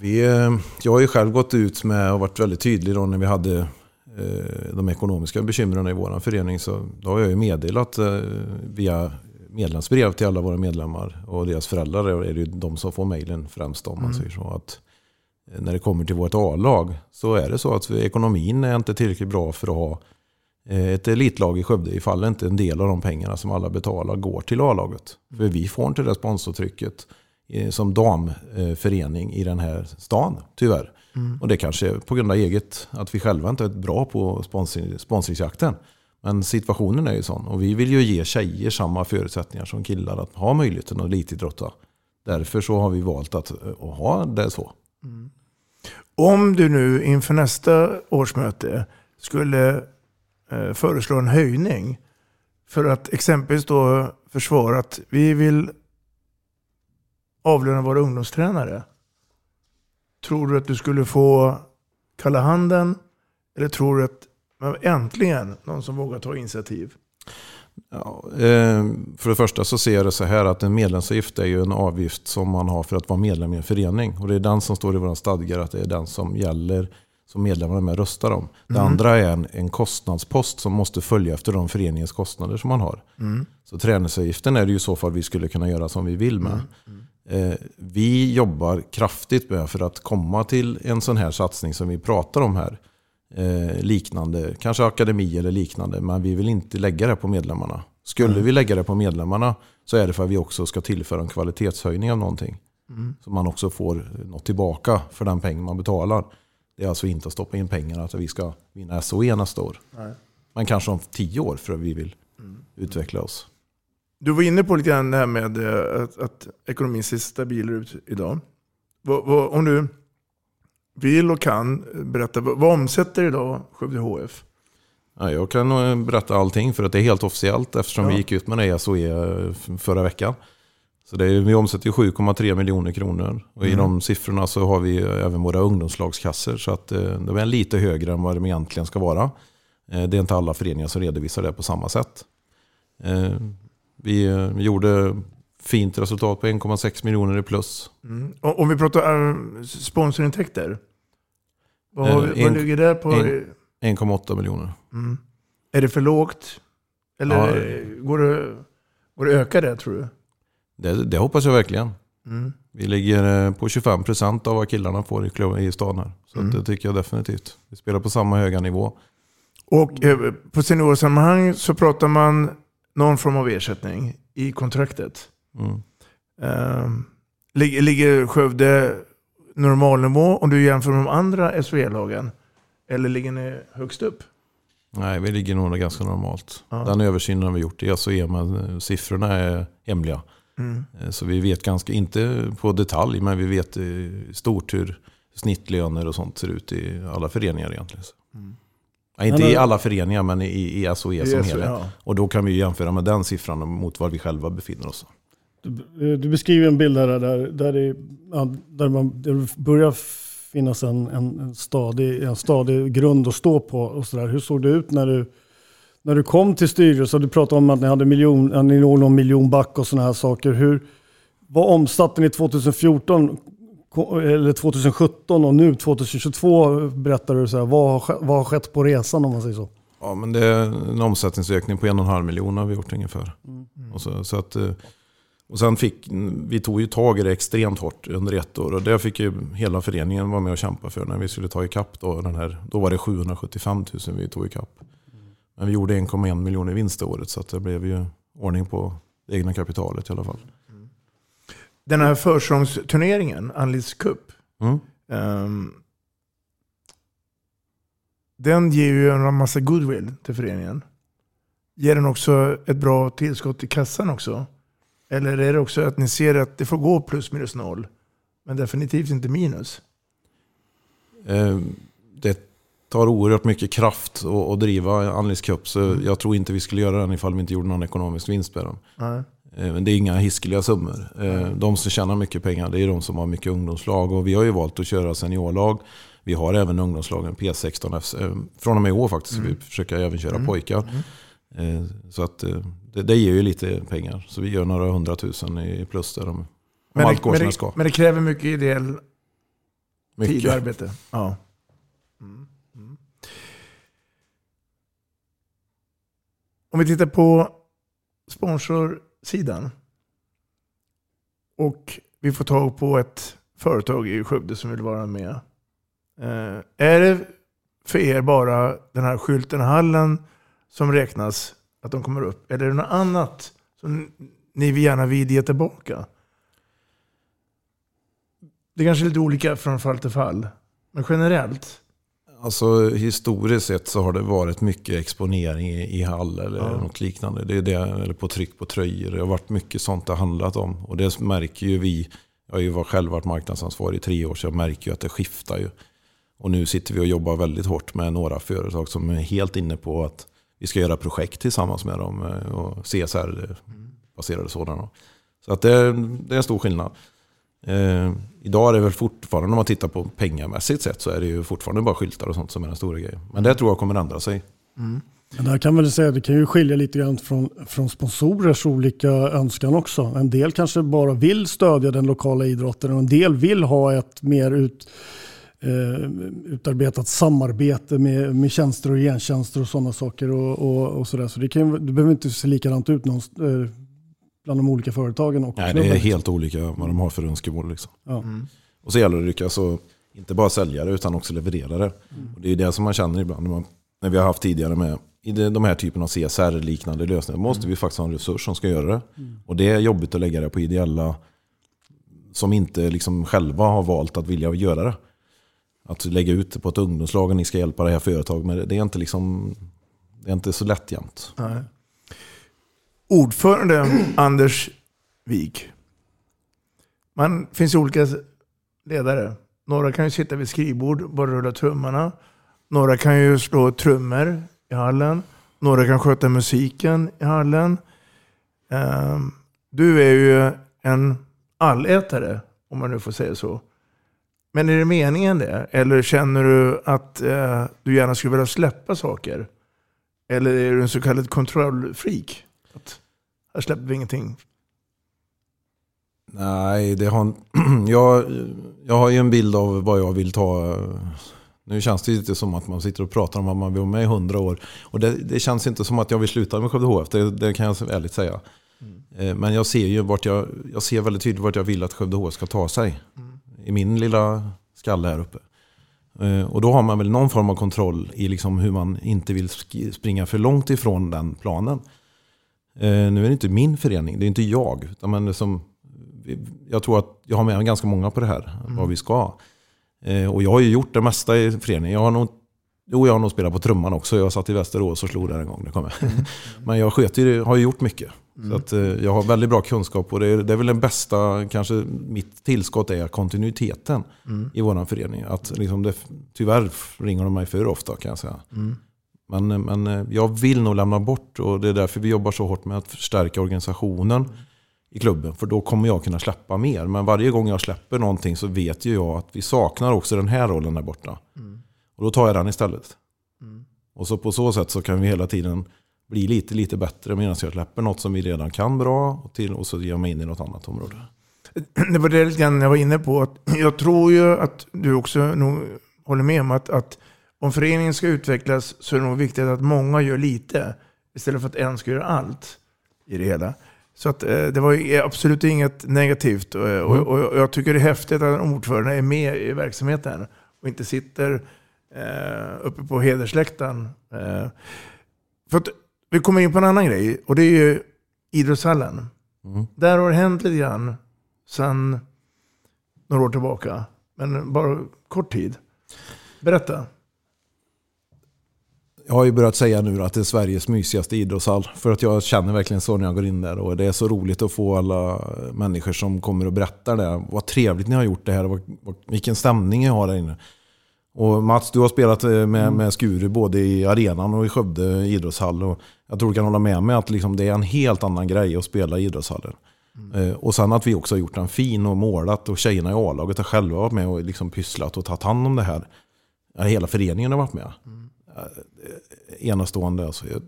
Speaker 4: Vi, eh, jag har ju själv gått ut med och varit väldigt tydlig då när vi hade eh, de ekonomiska bekymren i vår förening. Så då har jag ju meddelat eh, via medlemsbrev till alla våra medlemmar och deras föräldrar är det ju de som får mejlen främst om man
Speaker 2: Mm.
Speaker 4: säger så. Att när det kommer till vårt A-lag så är det så att ekonomin är inte tillräckligt bra för att ha ett elitlag i Skövde ifall inte en del av de pengarna som alla betalar går till A-laget. För vi får inte det sponsortrycket eh, som damförening i den här stan, tyvärr.
Speaker 2: Mm.
Speaker 4: Och det kanske är på grund av eget, att vi själva inte är bra på sponsring, sponsringsjakten. Men situationen är ju sån. Och vi vill ju ge tjejer samma förutsättningar som killar att ha möjligheten att elitidrotta. Därför så har vi valt att, att ha det så.
Speaker 2: Om du nu inför nästa årsmöte skulle Eh, föreslår en höjning för att exempelvis då försvara att vi vill avlöna våra ungdomstränare. Tror du att du skulle få kalla handen? Eller tror du att men äntligen någon som vågar ta initiativ?
Speaker 4: Ja, eh, för det första så ser jag det så här att en medlemsavgift är ju en avgift som man har för att vara medlem i en förening. Och det är den som står i våra stadgar att det är den som gäller som medlemmarna med röstar om. Det
Speaker 2: Mm.
Speaker 4: andra är en, en kostnadspost som måste följa efter de föreningens kostnader som man har.
Speaker 2: Mm.
Speaker 4: Så träningsavgiften är det ju i så fall vi skulle kunna göra som vi vill med. Eh, vi jobbar kraftigt med för att komma till en sån här satsning som vi pratar om här. Eh, liknande, kanske akademi eller liknande, men vi vill inte lägga det på medlemmarna. Skulle vi lägga det på medlemmarna så är det för att vi också ska tillföra en kvalitetshöjning av någonting.
Speaker 2: Mm.
Speaker 4: Så man också får något tillbaka för den pengen man betalar. Det är alltså inte att stoppa in pengar att vi ska vinna SOE nästa år.
Speaker 2: Nej.
Speaker 4: Men kanske om tio år för att vi vill utveckla oss.
Speaker 2: Du var inne på lite grann det här med eh, att, att ekonomin ser stabilare ut idag. Vad, vad, om du vill och kan berätta, vad, vad omsätter idag Skövde HF?
Speaker 4: Ja, jag kan berätta allting för att det är helt officiellt eftersom
Speaker 2: Ja.
Speaker 4: vi gick ut med det i SOE förra veckan. Så det är, vi omsätter ju 7,3 miljoner kronor. Och i
Speaker 2: Mm.
Speaker 4: de siffrorna så har vi även våra ungdomslagskassor. Så att eh, de är lite högre än vad de egentligen ska vara. Eh, Det är inte alla föreningar som redovisar det på samma sätt. Eh, Vi gjorde fint resultat på 1,6 miljoner i plus.
Speaker 2: Mm. Om vi pratar sponsorintäkter, vad, har vi,
Speaker 4: Eh,
Speaker 2: vad
Speaker 4: en-
Speaker 2: ligger det på?
Speaker 4: en- 1,8 miljoner.
Speaker 2: Mm. Är det för lågt? Eller
Speaker 4: Ja.
Speaker 2: går, det, går det öka det tror du?
Speaker 4: Det, det hoppas jag verkligen.
Speaker 2: Mm.
Speaker 4: Vi ligger eh, på 25% av vad killarna får i, i stan här. Så
Speaker 2: Mm.
Speaker 4: det tycker jag definitivt. Vi spelar på samma höga nivå.
Speaker 2: Och eh, på seniorsammanhang så pratar man någon form av ersättning i kontraktet.
Speaker 4: Mm.
Speaker 2: Eh, lig- ligger Skövde normalnivå om du jämför med de andra SHE-lagen? Eller ligger ni högst upp?
Speaker 4: Nej, vi ligger nog ganska normalt.
Speaker 2: Ja.
Speaker 4: Den översynen har vi gjort SOE, men eh, siffrorna är hemliga.
Speaker 2: Mm.
Speaker 4: Eh, Så vi vet ganska, inte på detalj, men vi vet i stort hur snittlöner och sånt ser ut i alla föreningar egentligen. Så. Ja, inte
Speaker 3: Men,
Speaker 4: i alla föreningar, men i, i SOE som
Speaker 2: SOE,
Speaker 4: helhet.
Speaker 2: ja.
Speaker 4: Och då kan vi jämföra med den siffran mot var vi själva befinner oss.
Speaker 3: Du, eh, du beskriver en bild här där, där, det, ja, där, man, där det börjar finnas en, en, en, stadig, en stadig grund att stå på. Och så där. Hur såg det ut när du, när du kom till styrelsen? Du pratade om att ni hade miljon, att ni någon miljon back och sådana här saker. Hur, vad omsatte ni 2014 ko- eller 2017 och nu 2022 berättar du så här, vad, har, vad har skett på resan om man säger så?
Speaker 4: Ja, men det är en omsättningsökning på en och en halv miljon har vi gjort ungefär.
Speaker 3: Mm.
Speaker 4: Och, så, så att, eh, och sen fick vi tog ju tag i det extremt hårt under ett år. Och det fick ju hela föreningen vara med och kämpa för när vi skulle ta ikapp då. Den här, då var det 775 000 vi tog ikapp. Men vi gjorde 1,1 miljoner i vinst det året. Så det blev ju ordning på det egna kapitalet i alla fall.
Speaker 2: Den här försångsturneringen, Anlis Cup,
Speaker 4: Mm.
Speaker 2: ehm, den ger ju en massa goodwill till föreningen. Ger den också ett bra tillskott i kassan också? Eller är det också att ni ser att det får gå plus minus noll, men definitivt inte minus?
Speaker 4: Eh, det tar oerhört mycket kraft att, driva Anlis Cup. Så jag tror inte vi skulle göra den ifall vi inte gjorde någon ekonomisk vinst med den. Eh, Men det är inga hiskeliga summor. Eh, De som tjänar mycket pengar det är de som har mycket ungdomslag. Och vi har ju valt att köra seniorlag. Vi har även ungdomslagen P16 FC. eh, Från och med i år faktiskt. så Vi försöker även köra
Speaker 2: Mm.
Speaker 4: pojkar. Eh, Så att det, det ger ju lite pengar. Så vi gör några hundratusen i plus där. Om, om
Speaker 2: Men
Speaker 4: allt
Speaker 2: det,
Speaker 4: går som det ska.
Speaker 2: men det kräver mycket ideell tid och
Speaker 4: Mycket.
Speaker 2: arbete. Ja. Mm. Mm. Om vi tittar på sponsorsidan. Och vi får tag på ett företag i Skövde som vill vara med. Eh, är det för er bara den här skylten i hallen som räknas, att de kommer upp? Eller är det något annat som ni gärna vill ge tillbaka? Det är kanske är lite olika från fall till fall. Men generellt.
Speaker 4: Alltså historiskt sett så har det varit mycket exponering i, i hall eller
Speaker 2: Ja.
Speaker 4: något liknande. Det är det, eller på tryck på tröjor. Det har varit mycket sånt det har handlat om. Och det märker ju vi. Jag har ju var- själv varit marknadsansvarig i tre år så jag märker ju att det skiftar ju. Och nu sitter vi och jobbar väldigt hårt med några företag som är helt inne på att vi ska göra projekt tillsammans med dem. eh, Och CSR-baserade sådana. Så att det, det är en stor skillnad. Eh, idag är det väl fortfarande, om man tittar på pengamässigt sett, så är det ju fortfarande bara skyltar och sånt som är den stora grejen. Men det tror jag kommer ändra sig. Mm.
Speaker 3: Men där kan väl säga, det kan ju skilja lite grann från, från sponsorers olika önskan också. En del kanske bara vill stödja den lokala idrotten och en del vill ha ett mer ut, eh, utarbetat samarbete med, med tjänster och gentjänster och sådana saker. Och, och, och sådär. Så det, kan, det behöver inte se likadant ut någonstans, eh, bland de olika företagen. Och
Speaker 4: Nej, det är
Speaker 3: klubben.
Speaker 4: helt olika vad de har för önskemål. Liksom.
Speaker 3: Ja.
Speaker 4: Och så gäller det att lyckas, och inte bara sälja det utan också leverera det. Och det är det som man känner ibland när, man, när vi har haft tidigare med i de här typen av CSR-liknande lösningar. måste vi faktiskt ha en resurs som ska göra det. Och det är jobbigt att lägga det på ideella som inte liksom själva har valt att vilja göra det. Att lägga ut det på ett ungdomslag och ni ska hjälpa det här företaget med det. Det är inte, liksom, det är inte så lätt jämt.
Speaker 2: Nej. Ordförande Anders Wig. Man finns olika ledare. Några kan ju sitta vid skrivbord, bara rulla tummarna. Några kan ju slå trummor i hallen. Några kan sköta musiken i hallen. Ehm, du är ju en allätare, om man nu får säga så. Men är det meningen det? Eller känner du att eh, du gärna skulle vilja släppa saker? Eller är du en så kallad kontrollfreak? Att här släpper vi ingenting.
Speaker 4: Nej, det har, jag, jag har ju en bild av vad jag vill ta. Nu känns det inte som att man sitter och pratar om att man vill vara med i hundra år. Och det, det känns inte som att jag vill sluta med Skövde HF, det, det kan jag ärligt säga. Eh, Men jag ser ju vart jag, jag ser väldigt tydligt vart jag vill att Skövde HF ska ta sig. I min lilla skalle här uppe. Eh, Och då har man väl någon form av kontroll i liksom hur man inte vill springa för långt ifrån den planen. Eh, Nu är det inte min förening, det är inte jag. Men det som, jag tror att jag har med ganska många på det här, vad vi ska. Eh, Och jag har ju gjort det mesta i föreningen. Jag har nog, jo, jag har nog spelat på trumman också. Jag satt i Västerås och slog där en gång. Det kommer. Men jag sköter, har ju gjort mycket. Så att, eh, jag har väldigt bra kunskap och det är, det är väl den bästa, kanske mitt tillskott är kontinuiteten
Speaker 2: Mm.
Speaker 4: i vår förening. Att liksom det, tyvärr ringer de mig för ofta kan jag säga.
Speaker 2: Mm.
Speaker 4: Men, men eh, jag vill nog lämna bort och det är därför vi jobbar så hårt med att förstärka organisationen i klubben. För då kommer jag kunna släppa mer. Men varje gång jag släpper någonting så vet ju jag att vi saknar också den här rollen där borta. Och då tar jag den istället. Och så på så sätt så kan vi hela tiden bli lite, lite bättre medan jag släpper något som vi redan kan bra och, till, och så ger jag mig in i något annat område.
Speaker 2: Det var det lite grann jag var inne på. Att jag tror ju att du också nog håller med om att, att om föreningen ska utvecklas så är det nog viktigt att många gör lite istället för att en ska göra allt i det hela. Så att, eh, det var absolut inget negativt. Och, och, och jag tycker det är häftigt att ordförande är med i verksamheten och inte sitter eh, uppe på hedersläktaren. Eh, för att vi kommer in på en annan grej och det är ju idrottshallen. Där har det hänt lite grann sedan några år tillbaka. Men bara kort tid. Berätta.
Speaker 4: Jag har ju börjat säga nu att det är Sveriges mysigaste idrottshall. För att jag känner verkligen så när jag går in där. Och det är så roligt att få alla människor som kommer och berättar det. Vad trevligt ni har gjort det här. Vad, vilken stämning ni har där inne. Och Mats, du har spelat eh, med, med Skuru både i arenan och i Skövde idrottshall. Och jag tror du kan hålla med mig att liksom det är en helt annan grej att spela i idrottshallen. Eh, Och sen att vi också har gjort den fin och målat och tjejerna i A-laget har själva varit med och liksom pysslat och tagit hand om det här. Hela föreningen har varit med. Är Enastående. Alltså. Jag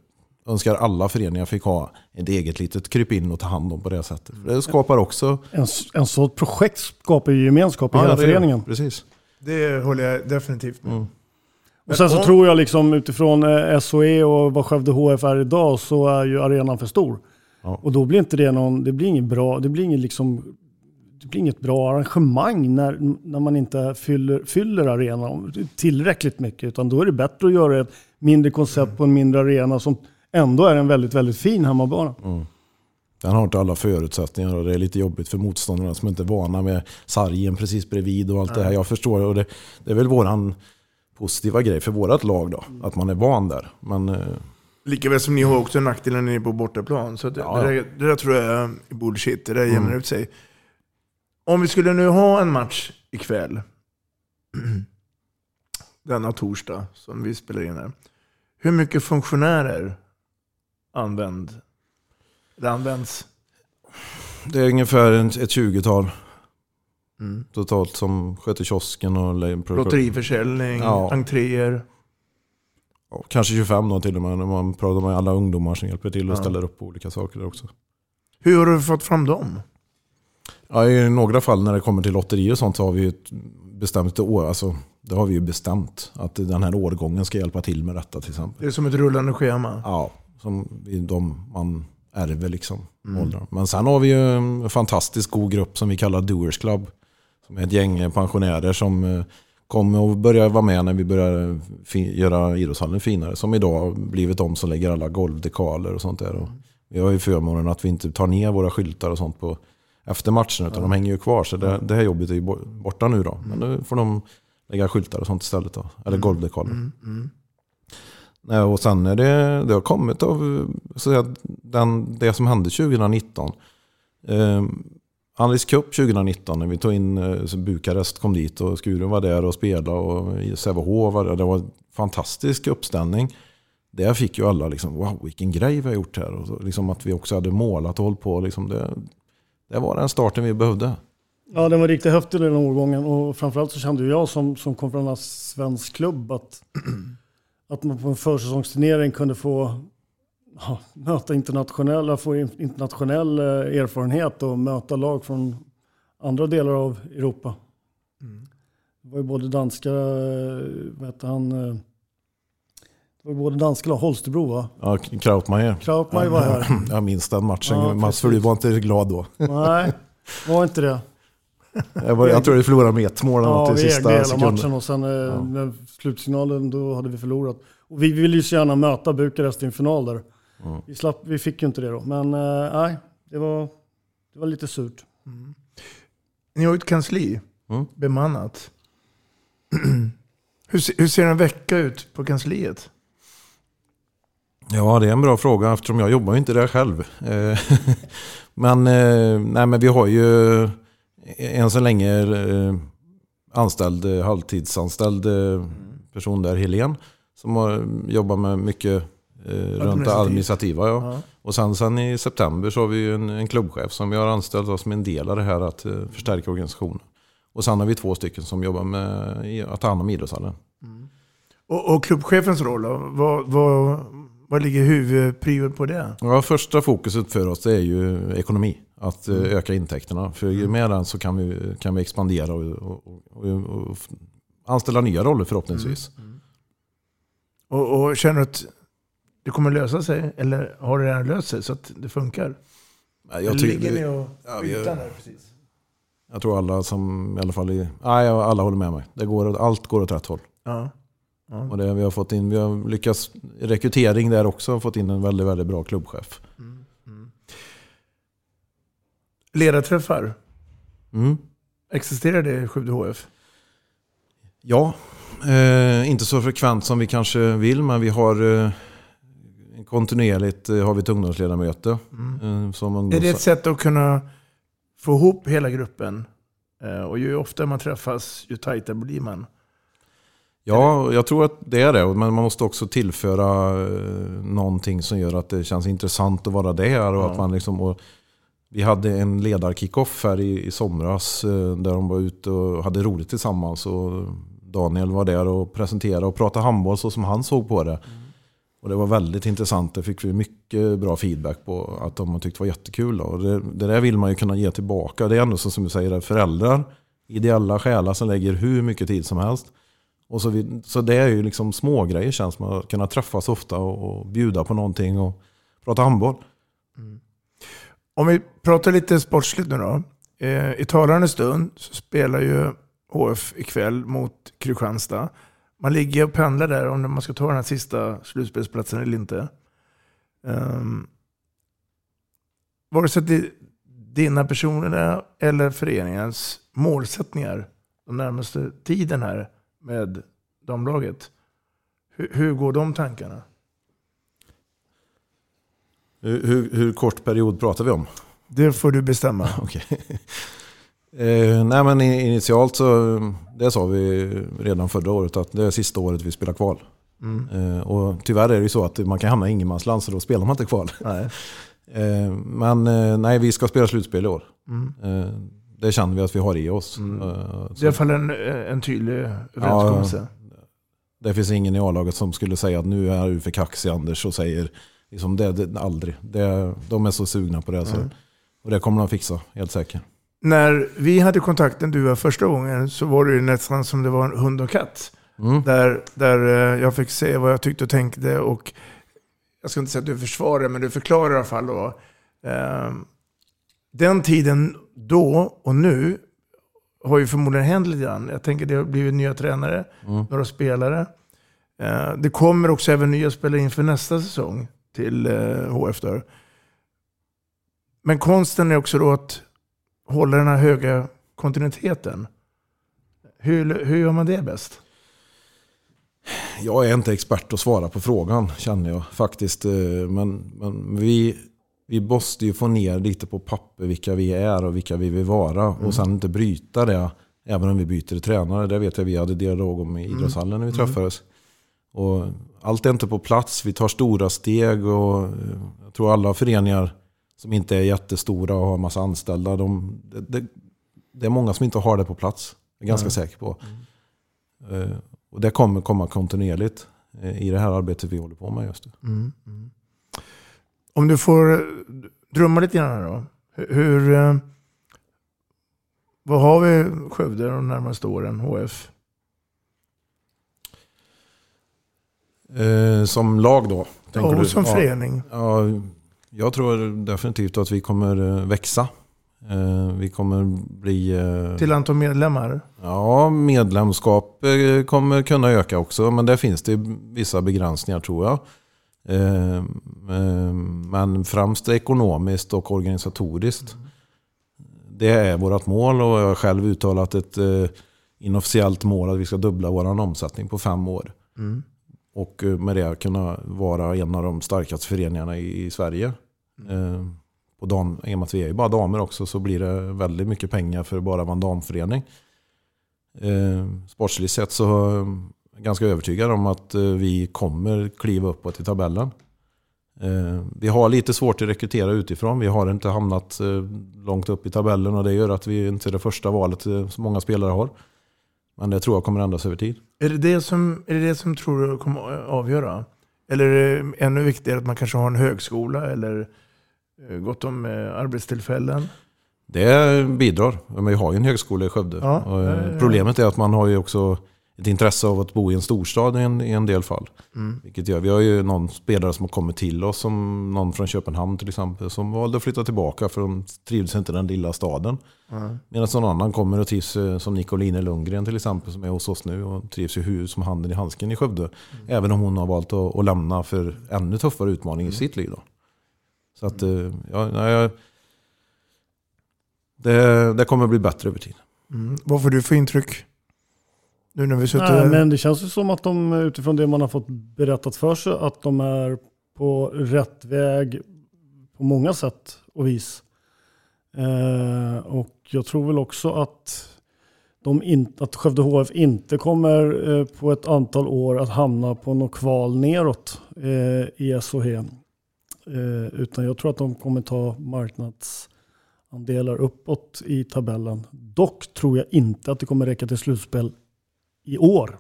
Speaker 4: önskar alla föreningar fick ha ett eget litet krypin och ta hand om på det sättet. Det skapar också...
Speaker 3: En, en sådant projekt skapar ju gemenskap i
Speaker 4: Ja,
Speaker 3: hela
Speaker 4: det
Speaker 3: föreningen.
Speaker 4: Precis.
Speaker 2: Det håller jag definitivt med.
Speaker 3: Och sen så tror jag liksom utifrån eh, SOE och vad Skövde HF är idag så är ju arenan för stor. Och då blir inte det någon, det blir inget bra, det blir inget liksom blir inget bra arrangemang när, när man inte fyller, fyller arenan tillräckligt mycket. Utan då är det bättre att göra ett mindre koncept på en mindre arena som ändå är en väldigt, väldigt fin hemmabana.
Speaker 4: Den har inte alla förutsättningar och det är lite jobbigt för motståndarna som inte är vana med sargen precis bredvid och allt det här. Jag förstår och det, det är väl våran positiva grej för vårat lag då. Att man är van där. Men, eh,
Speaker 2: Likaväl som ni har också nackdelen när ni är på bortaplan. Så det,
Speaker 4: Ja,
Speaker 2: det,
Speaker 4: ja.
Speaker 2: där, det där tror jag är bullshit. Det där jämnar
Speaker 4: Mm.
Speaker 2: ut sig. Om vi skulle nu ha en match ikväll. denna torsdag som vi spelar in här. Hur mycket funktionärer använd, det används?
Speaker 4: det är ungefär ett 20-tal
Speaker 2: Mm.
Speaker 4: totalt som sköter kiosken och
Speaker 2: Lotteriförsäljning,
Speaker 4: Ja.
Speaker 2: entréer.
Speaker 4: Ja, Kanske 25 då till och med. När man pratar med alla ungdomar som hjälper till och
Speaker 2: Ja.
Speaker 4: ställer upp på olika saker där också.
Speaker 2: Hur har du fått fram dem?
Speaker 4: Ja, I några fall när det kommer till lotterier och sånt så har vi bestämt år. Alltså, det har vi ju bestämt. Att den här årgången ska hjälpa till med detta till exempel.
Speaker 2: Det är som ett rullande schema.
Speaker 4: Ja, som de man ärver liksom.
Speaker 2: Mm.
Speaker 4: åldrar. Men sen har vi ju en fantastiskt god grupp som vi kallar Doers Club. Som är ett gäng pensionärer som eh, kommer och börjar vara med när vi börjar fi- göra idrottshallen finare. Som idag blivit de som lägger alla golvdekaler och sånt där. Och vi har ju förmånen att vi inte tar ner våra skyltar och sånt på efter matchen utan de hänger ju kvar. Så det, det här jobbet är ju bo- borta nu då. Men nu får de lägga skyltar och sånt istället då. Eller golvdekaler.
Speaker 2: Mm, mm.
Speaker 4: Nej, och sen är det, det har kommit av så att den, det som hände 2019. Eh, Alice Cup 2019 när vi tog in eh, så Bukarest kom dit och Skuren var där och spelade och Sävehof var där. Det var en fantastisk uppställning. Där fick ju alla liksom, wow vilken grej vi har gjort här. Och så, liksom att vi också hade målat och hållit på. Liksom det, det var den starten vi behövde.
Speaker 3: Ja, den var riktigt häftig den årgången och framförallt så kände jag som, som kom från en svensk klubb att, att man på en försäsongsturnering kunde få ja, möta internationella, få in- internationell eh, erfarenhet och möta lag från andra delar av Europa. Det var ju både danska, eh, vad hette han, eh, det var både danska lag, Holstebro va?
Speaker 4: Ja, Krautmeier.
Speaker 3: Krautmeier var här.
Speaker 4: Jag minns den matchen.
Speaker 3: Ja,
Speaker 4: Mats du var inte glad då.
Speaker 3: Nej, var inte det.
Speaker 4: Jag, var, jag tror vi förlorade med ett mål
Speaker 3: Ja,
Speaker 4: i
Speaker 3: vi ägde
Speaker 4: sista
Speaker 3: hela
Speaker 4: sekunden.
Speaker 3: matchen och sen eh, när slutsignalen då hade vi förlorat. Och vi ville ju så gärna möta Bukarest i en final där.
Speaker 4: Mm.
Speaker 3: Vi, slapp, vi fick ju inte det då, men eh, nej, det var, det var lite surt.
Speaker 2: Ni har ju ett kansli,
Speaker 4: Mm.
Speaker 2: bemannat. hur, hur ser en vecka ut på kansliet?
Speaker 4: Ja, det är en bra fråga eftersom jag jobbar ju inte där själv. Eh, men, eh, nej, men vi har ju än så länge eh, anställd, eh, halvtidsanställd eh, person där, Helen. Som har jobbat med mycket eh, runt det administrativa. Ja.
Speaker 2: Ja.
Speaker 4: Och sen, sen i september så har vi en, en klubbchef som vi har anställt som en del av det här att eh, förstärka organisationen. Och sen har vi två stycken som jobbar med att ta hand om idrottshallen.
Speaker 2: Och, och klubbchefens roll? Vad, vad, vad ligger huvudpriot på det?
Speaker 4: Ja, första fokuset för oss är ju ekonomi. Att eh,
Speaker 2: Mm.
Speaker 4: öka intäkterna. För ju mer den så kan vi, kan vi expandera och, och, och, och, anställa nya roller förhoppningsvis.
Speaker 2: Och, och känner du att det kommer lösa sig? Eller har det redan löst sig så att det funkar?
Speaker 4: Jag,
Speaker 2: Eller ligger ni och
Speaker 4: ja, vi-
Speaker 2: där precis?
Speaker 4: jag tror alla som i alla fall i, nej, alla håller med mig. Det går, allt går åt rätt håll.
Speaker 2: Ja. Ja.
Speaker 4: Och det, vi, har fått in, vi har lyckats rekrytering där också. Fått in en väldigt, väldigt bra klubbchef.
Speaker 2: Mm. Mm. Ledarträffar,
Speaker 4: Mm.
Speaker 2: existerar det i Skövde HF?
Speaker 4: Ja, eh, inte så frekvent som vi kanske vill, men vi har eh, kontinuerligt eh, har vi ett ungdomsledamöte. Eh, som ungdoms...
Speaker 2: Är det ett sätt att kunna få ihop hela gruppen? Eh, Och ju oftare man träffas, ju tajtare blir man.
Speaker 4: Ja, jag tror att det är det. Men man måste också tillföra eh, någonting som gör att det känns intressant att vara där. Och
Speaker 2: Ja.
Speaker 4: att man liksom, och vi hade en ledarkickoff här i, i somras eh, där de var ute och hade roligt tillsammans. Och Daniel var där och presenterade och pratade handboll så som han såg på det. Och det var väldigt intressant. Det fick vi mycket bra feedback på att de tyckte var jättekul. Då. Och det, det där vill man ju kunna ge tillbaka. Det är ändå så som du säger, föräldrar, ideella själar som lägger hur mycket tid som helst. Och så, vi, så det är ju liksom små grejer känns som att kunna träffas ofta och, och bjuda på någonting och prata handboll. Mm.
Speaker 2: Om vi pratar lite sportsligt nu då. Eh, I talande stund så spelar ju HF ikväll mot Kristianstad. Man ligger och pendlar där om man ska ta den här sista slutspelsplatsen eller inte. Ehm, vare sig det dina personliga eller föreningens målsättningar de närmaste tiden här med damlaget. Hur, hur går de tankarna?
Speaker 4: Hur, hur, hur kort period pratar vi om?
Speaker 2: Det får du bestämma.
Speaker 4: Okej. Eh, nej men initialt så, det sa vi redan förra året att det är sista året vi spelar kval.
Speaker 2: Mm.
Speaker 4: Eh, och tyvärr är det ju så att man kan hamna i ingenmansland så då spelar man inte kval.
Speaker 2: Nej.
Speaker 4: Eh, men eh, nej, vi ska spela slutspel i år.
Speaker 2: Mm.
Speaker 4: Eh, det känner vi att vi har i oss. Eh,
Speaker 2: Det är i alla fall en, en tydlig överenskommelse.
Speaker 4: det finns ingen i A-laget som skulle säga att nu är du för kaxig Anders och säger liksom det, det aldrig. Det, de är så sugna på det. Så,
Speaker 2: Mm.
Speaker 4: och det kommer de fixa, helt säkert.
Speaker 2: När vi hade kontakten du var första gången så var det ju nästan som det var en hund och katt.
Speaker 4: Mm.
Speaker 2: Där, där eh, jag fick se vad jag tyckte och tänkte och jag ska inte säga att du försvarar men du förklarar i alla fall då. Den tiden då och nu har ju förmodligen hänt lite grann. Jag tänker det har blivit nya tränare,
Speaker 4: Mm.
Speaker 2: några spelare. Eh, det kommer också även nya spelare inför nästa säsong till eh, HF där. Men konsten är också då att hålla den här höga kontinuiteten. Hur, hur gör man det bäst?
Speaker 4: Jag är inte expert att svara på frågan känner jag faktiskt. Eh, Men, men vi, vi måste ju få ner lite på papper vilka vi är och vilka vi vill vara.
Speaker 2: Mm.
Speaker 4: Och sen inte bryta det även om vi byter tränare. Det vet jag vi hade dialog om i
Speaker 2: Mm.
Speaker 4: idrottshallen när vi
Speaker 2: Mm.
Speaker 4: träffades. Och allt är inte på plats. Vi tar stora steg och eh, jag tror alla föreningar som inte är jättestora och har en massa anställda. De, det, det, är många som inte har det på plats. Jag är ganska
Speaker 2: Nej.
Speaker 4: säker på. Eh, Och det kommer komma kontinuerligt eh, i det här arbetet vi håller på med just nu.
Speaker 2: Mm. Om du får drömma lite grann här då. Hur, eh, vad har vi Skövde de närmaste åren, HF?
Speaker 4: Eh, som lag då?
Speaker 2: Ja, och som förening.
Speaker 4: Ja, jag tror definitivt att vi kommer eh, växa. Eh, vi kommer bli... eh,
Speaker 2: Till antal medlemmar?
Speaker 4: Ja, medlemskap kommer kunna öka också. Men där finns det vissa begränsningar tror jag. Eh, eh, Men främst ekonomiskt och organisatoriskt. Det är vårt mål och jag har själv uttalat ett eh, inofficiellt mål att vi ska dubbla vår omsättning på fem år.
Speaker 2: Mm.
Speaker 4: Och med det kunna vara en av de starkaste föreningarna i, Sverige. Eh, på dam, I och med att vi är ju bara damer också så blir det väldigt mycket pengar för att bara vara en damförening. Sportsligt sett så ganska övertygad om att eh, vi kommer kliva uppåt i tabellen. Eh, vi har lite svårt att rekrytera utifrån. Vi har inte hamnat eh, långt upp i tabellen och det gör att vi inte är det första valet som många spelare har. Men det tror jag kommer ändras över tid.
Speaker 2: Är det det som, är det det som tror du kommer avgöra? Eller är det ännu viktigare att man kanske har en högskola eller gott om arbetstillfällen?
Speaker 4: Det bidrar. Men vi har ju en högskola i Skövde.
Speaker 2: Ja.
Speaker 4: Problemet är att man har ju också ett intresse av att bo i en storstad i en, i en del fall.
Speaker 2: Mm.
Speaker 4: Vilket gör, vi har ju någon spelare som har kommit till oss, som någon från Köpenhamn till exempel, som valde att flytta tillbaka för de trivdes inte i den lilla staden.
Speaker 2: Ja.
Speaker 4: Medan någon annan kommer och trivs eh, som Nicoline Lundgren till exempel, som är hos oss nu och trivs ju hur som handen i handsken i Skövde.
Speaker 2: Mm.
Speaker 4: Även om hon har valt att, att lämna för ännu tuffare utmaning
Speaker 2: Mm.
Speaker 4: i sitt liv. Då. Så att, eh, ja, nej, jag- det, det kommer bli bättre över tid.
Speaker 2: Mm. Vad får du för intryck? Nu när vi suttit
Speaker 3: Nej, men det känns ju som att de utifrån det man har fått berättat för sig att de är på rätt väg på många sätt och vis. Eh, och jag tror väl också att, de in, att Skövde HF inte kommer eh, på ett antal år att hamna på något kval neråt eh, i SOH. Eh, utan jag tror att de kommer ta marknadsandelar uppåt i tabellen. Dock tror jag inte att det kommer räcka till slutspel i år.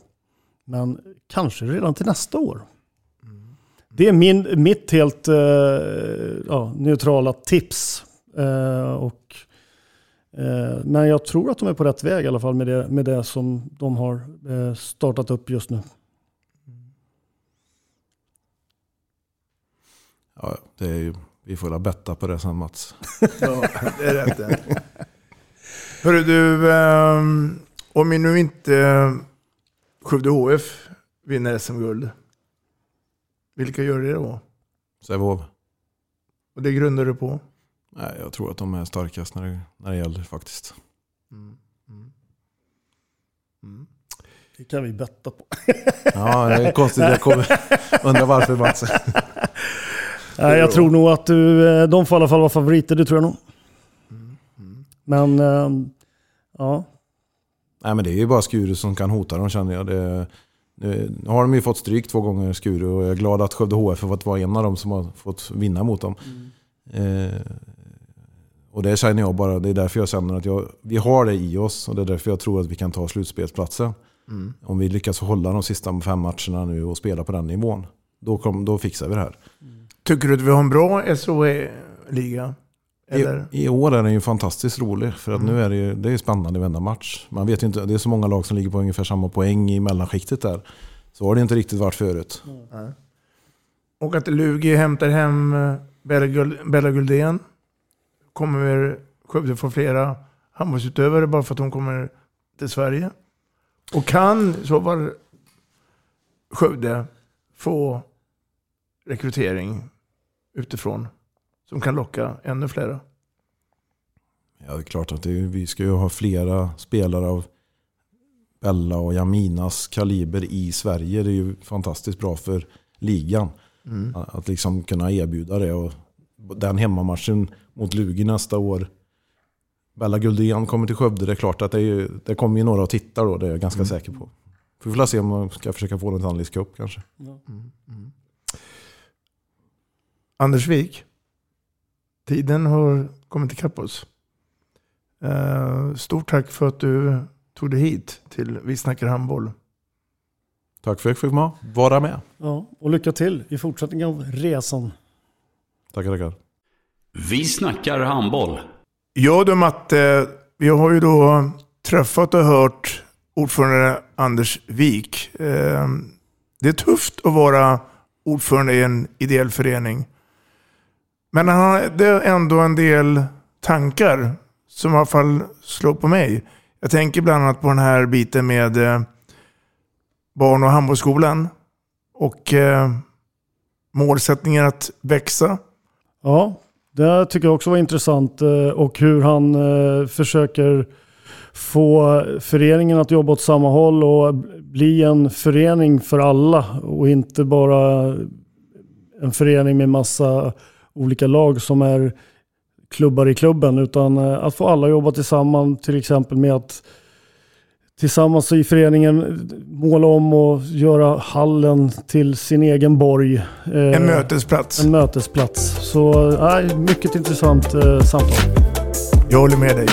Speaker 3: Men kanske redan till nästa år. Det är min, mitt helt eh, ja, neutrala tips. Eh, och, eh, men jag tror att de är på rätt väg i alla fall med det, med det som de har eh, startat upp just nu.
Speaker 4: Ja, det är ju, vi får väl betta på det sen Mats.
Speaker 2: Ja, det är rätt det. Hörru du, ehm, om vi nu inte eh, Skövde HF vinner SM-guld, vilka gör det då?
Speaker 4: Sävehof.
Speaker 2: Och det grundar du på?
Speaker 4: Nej, jag tror att de är starkast när det, när det gäller faktiskt.
Speaker 3: Det kan vi betta på.
Speaker 4: Ja, det är konstigt. Jag kommer, undrar varför Mats.
Speaker 3: Nej, jag tror nog att du, eh, de får i alla fall vara favoriter, det tror jag nog. Men, ehm, ja.
Speaker 4: Nej, men det är ju bara Skuru som kan hota dem känner jag. Det, nu har de ju fått stryk två gånger Skuru och jag är glad att Skövde HF har fått vara en av dem som har fått vinna mot dem. Eh, och det känner jag bara, det är därför jag känner att jag, vi har det i oss och det är därför jag tror att vi kan ta slutspelsplatsen.
Speaker 2: Mm.
Speaker 4: Om vi lyckas hålla de sista fem matcherna nu och spela på den nivån, då, kom, då fixar vi det här.
Speaker 2: Tycker du att vi har en bra SOE-liga? Eller?
Speaker 4: I, I år är den ju fantastiskt rolig för att nu är det ju det är spännande i varenda match. Man vet ju inte, det är så många lag som ligger på ungefär samma poäng i mellanskiktet där. Så har det inte riktigt varit förut.
Speaker 2: Nej. Och att Lugi hämtar hem eh, Bella Guld- Bella Guldén. Kommer Skövde få flera handbollsutövare bara för att hon kommer till Sverige? Och kan så fall Skövde få rekrytering utifrån som kan locka ännu flera?
Speaker 4: Ja, det är klart att det, vi ska ju ha flera spelare av Bella och Jaminas kaliber i Sverige. Det är ju fantastiskt bra för ligan.
Speaker 2: Mm.
Speaker 4: Att att liksom kunna erbjuda det. Och den hemmamatchen mot Lugi nästa år. Bella Guldén kommer till Skövde. Det är klart att det, är, det kommer ju några och tittar då. Det är jag ganska säker på. Vi får se om man ska försöka få den till Alice Cup kanske.
Speaker 2: Anders Wik, tiden har kommit ikapp oss. Eh, Stort tack för att du tog dig hit till Vi snackar handboll.
Speaker 4: Tack för att jag fick vara med.
Speaker 3: ja. Och lycka till i fortsättningen av resan.
Speaker 4: Tackar, tackar.
Speaker 1: Vi snackar handboll.
Speaker 2: Ja du Matte, vi har ju då träffat och hört ordförande Anders Wik. Eh, Det är tufft att vara ordförande i en ideell förening. Men han hade ändå en del tankar som i alla fall slår på mig. Jag tänker bland annat på den här biten med eh, barn och handbollsskolan. Och eh, målsättningen att växa.
Speaker 3: Ja, det tycker jag också var intressant. Eh, och hur han eh, försöker få föreningen att jobba åt samma håll och bli en förening för alla och inte bara en förening med massa olika lag som är klubbar i klubben utan eh, att få alla jobba tillsammans till exempel med att tillsammans i föreningen måla om och göra hallen till sin egen borg. Eh,
Speaker 2: En mötesplats.
Speaker 3: En mötesplats. Så nej, mycket intressant eh, samtal.
Speaker 2: Jag håller med dig.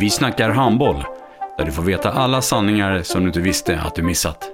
Speaker 1: Vi snackar handboll, där du får veta alla sanningar som du inte visste att du missat.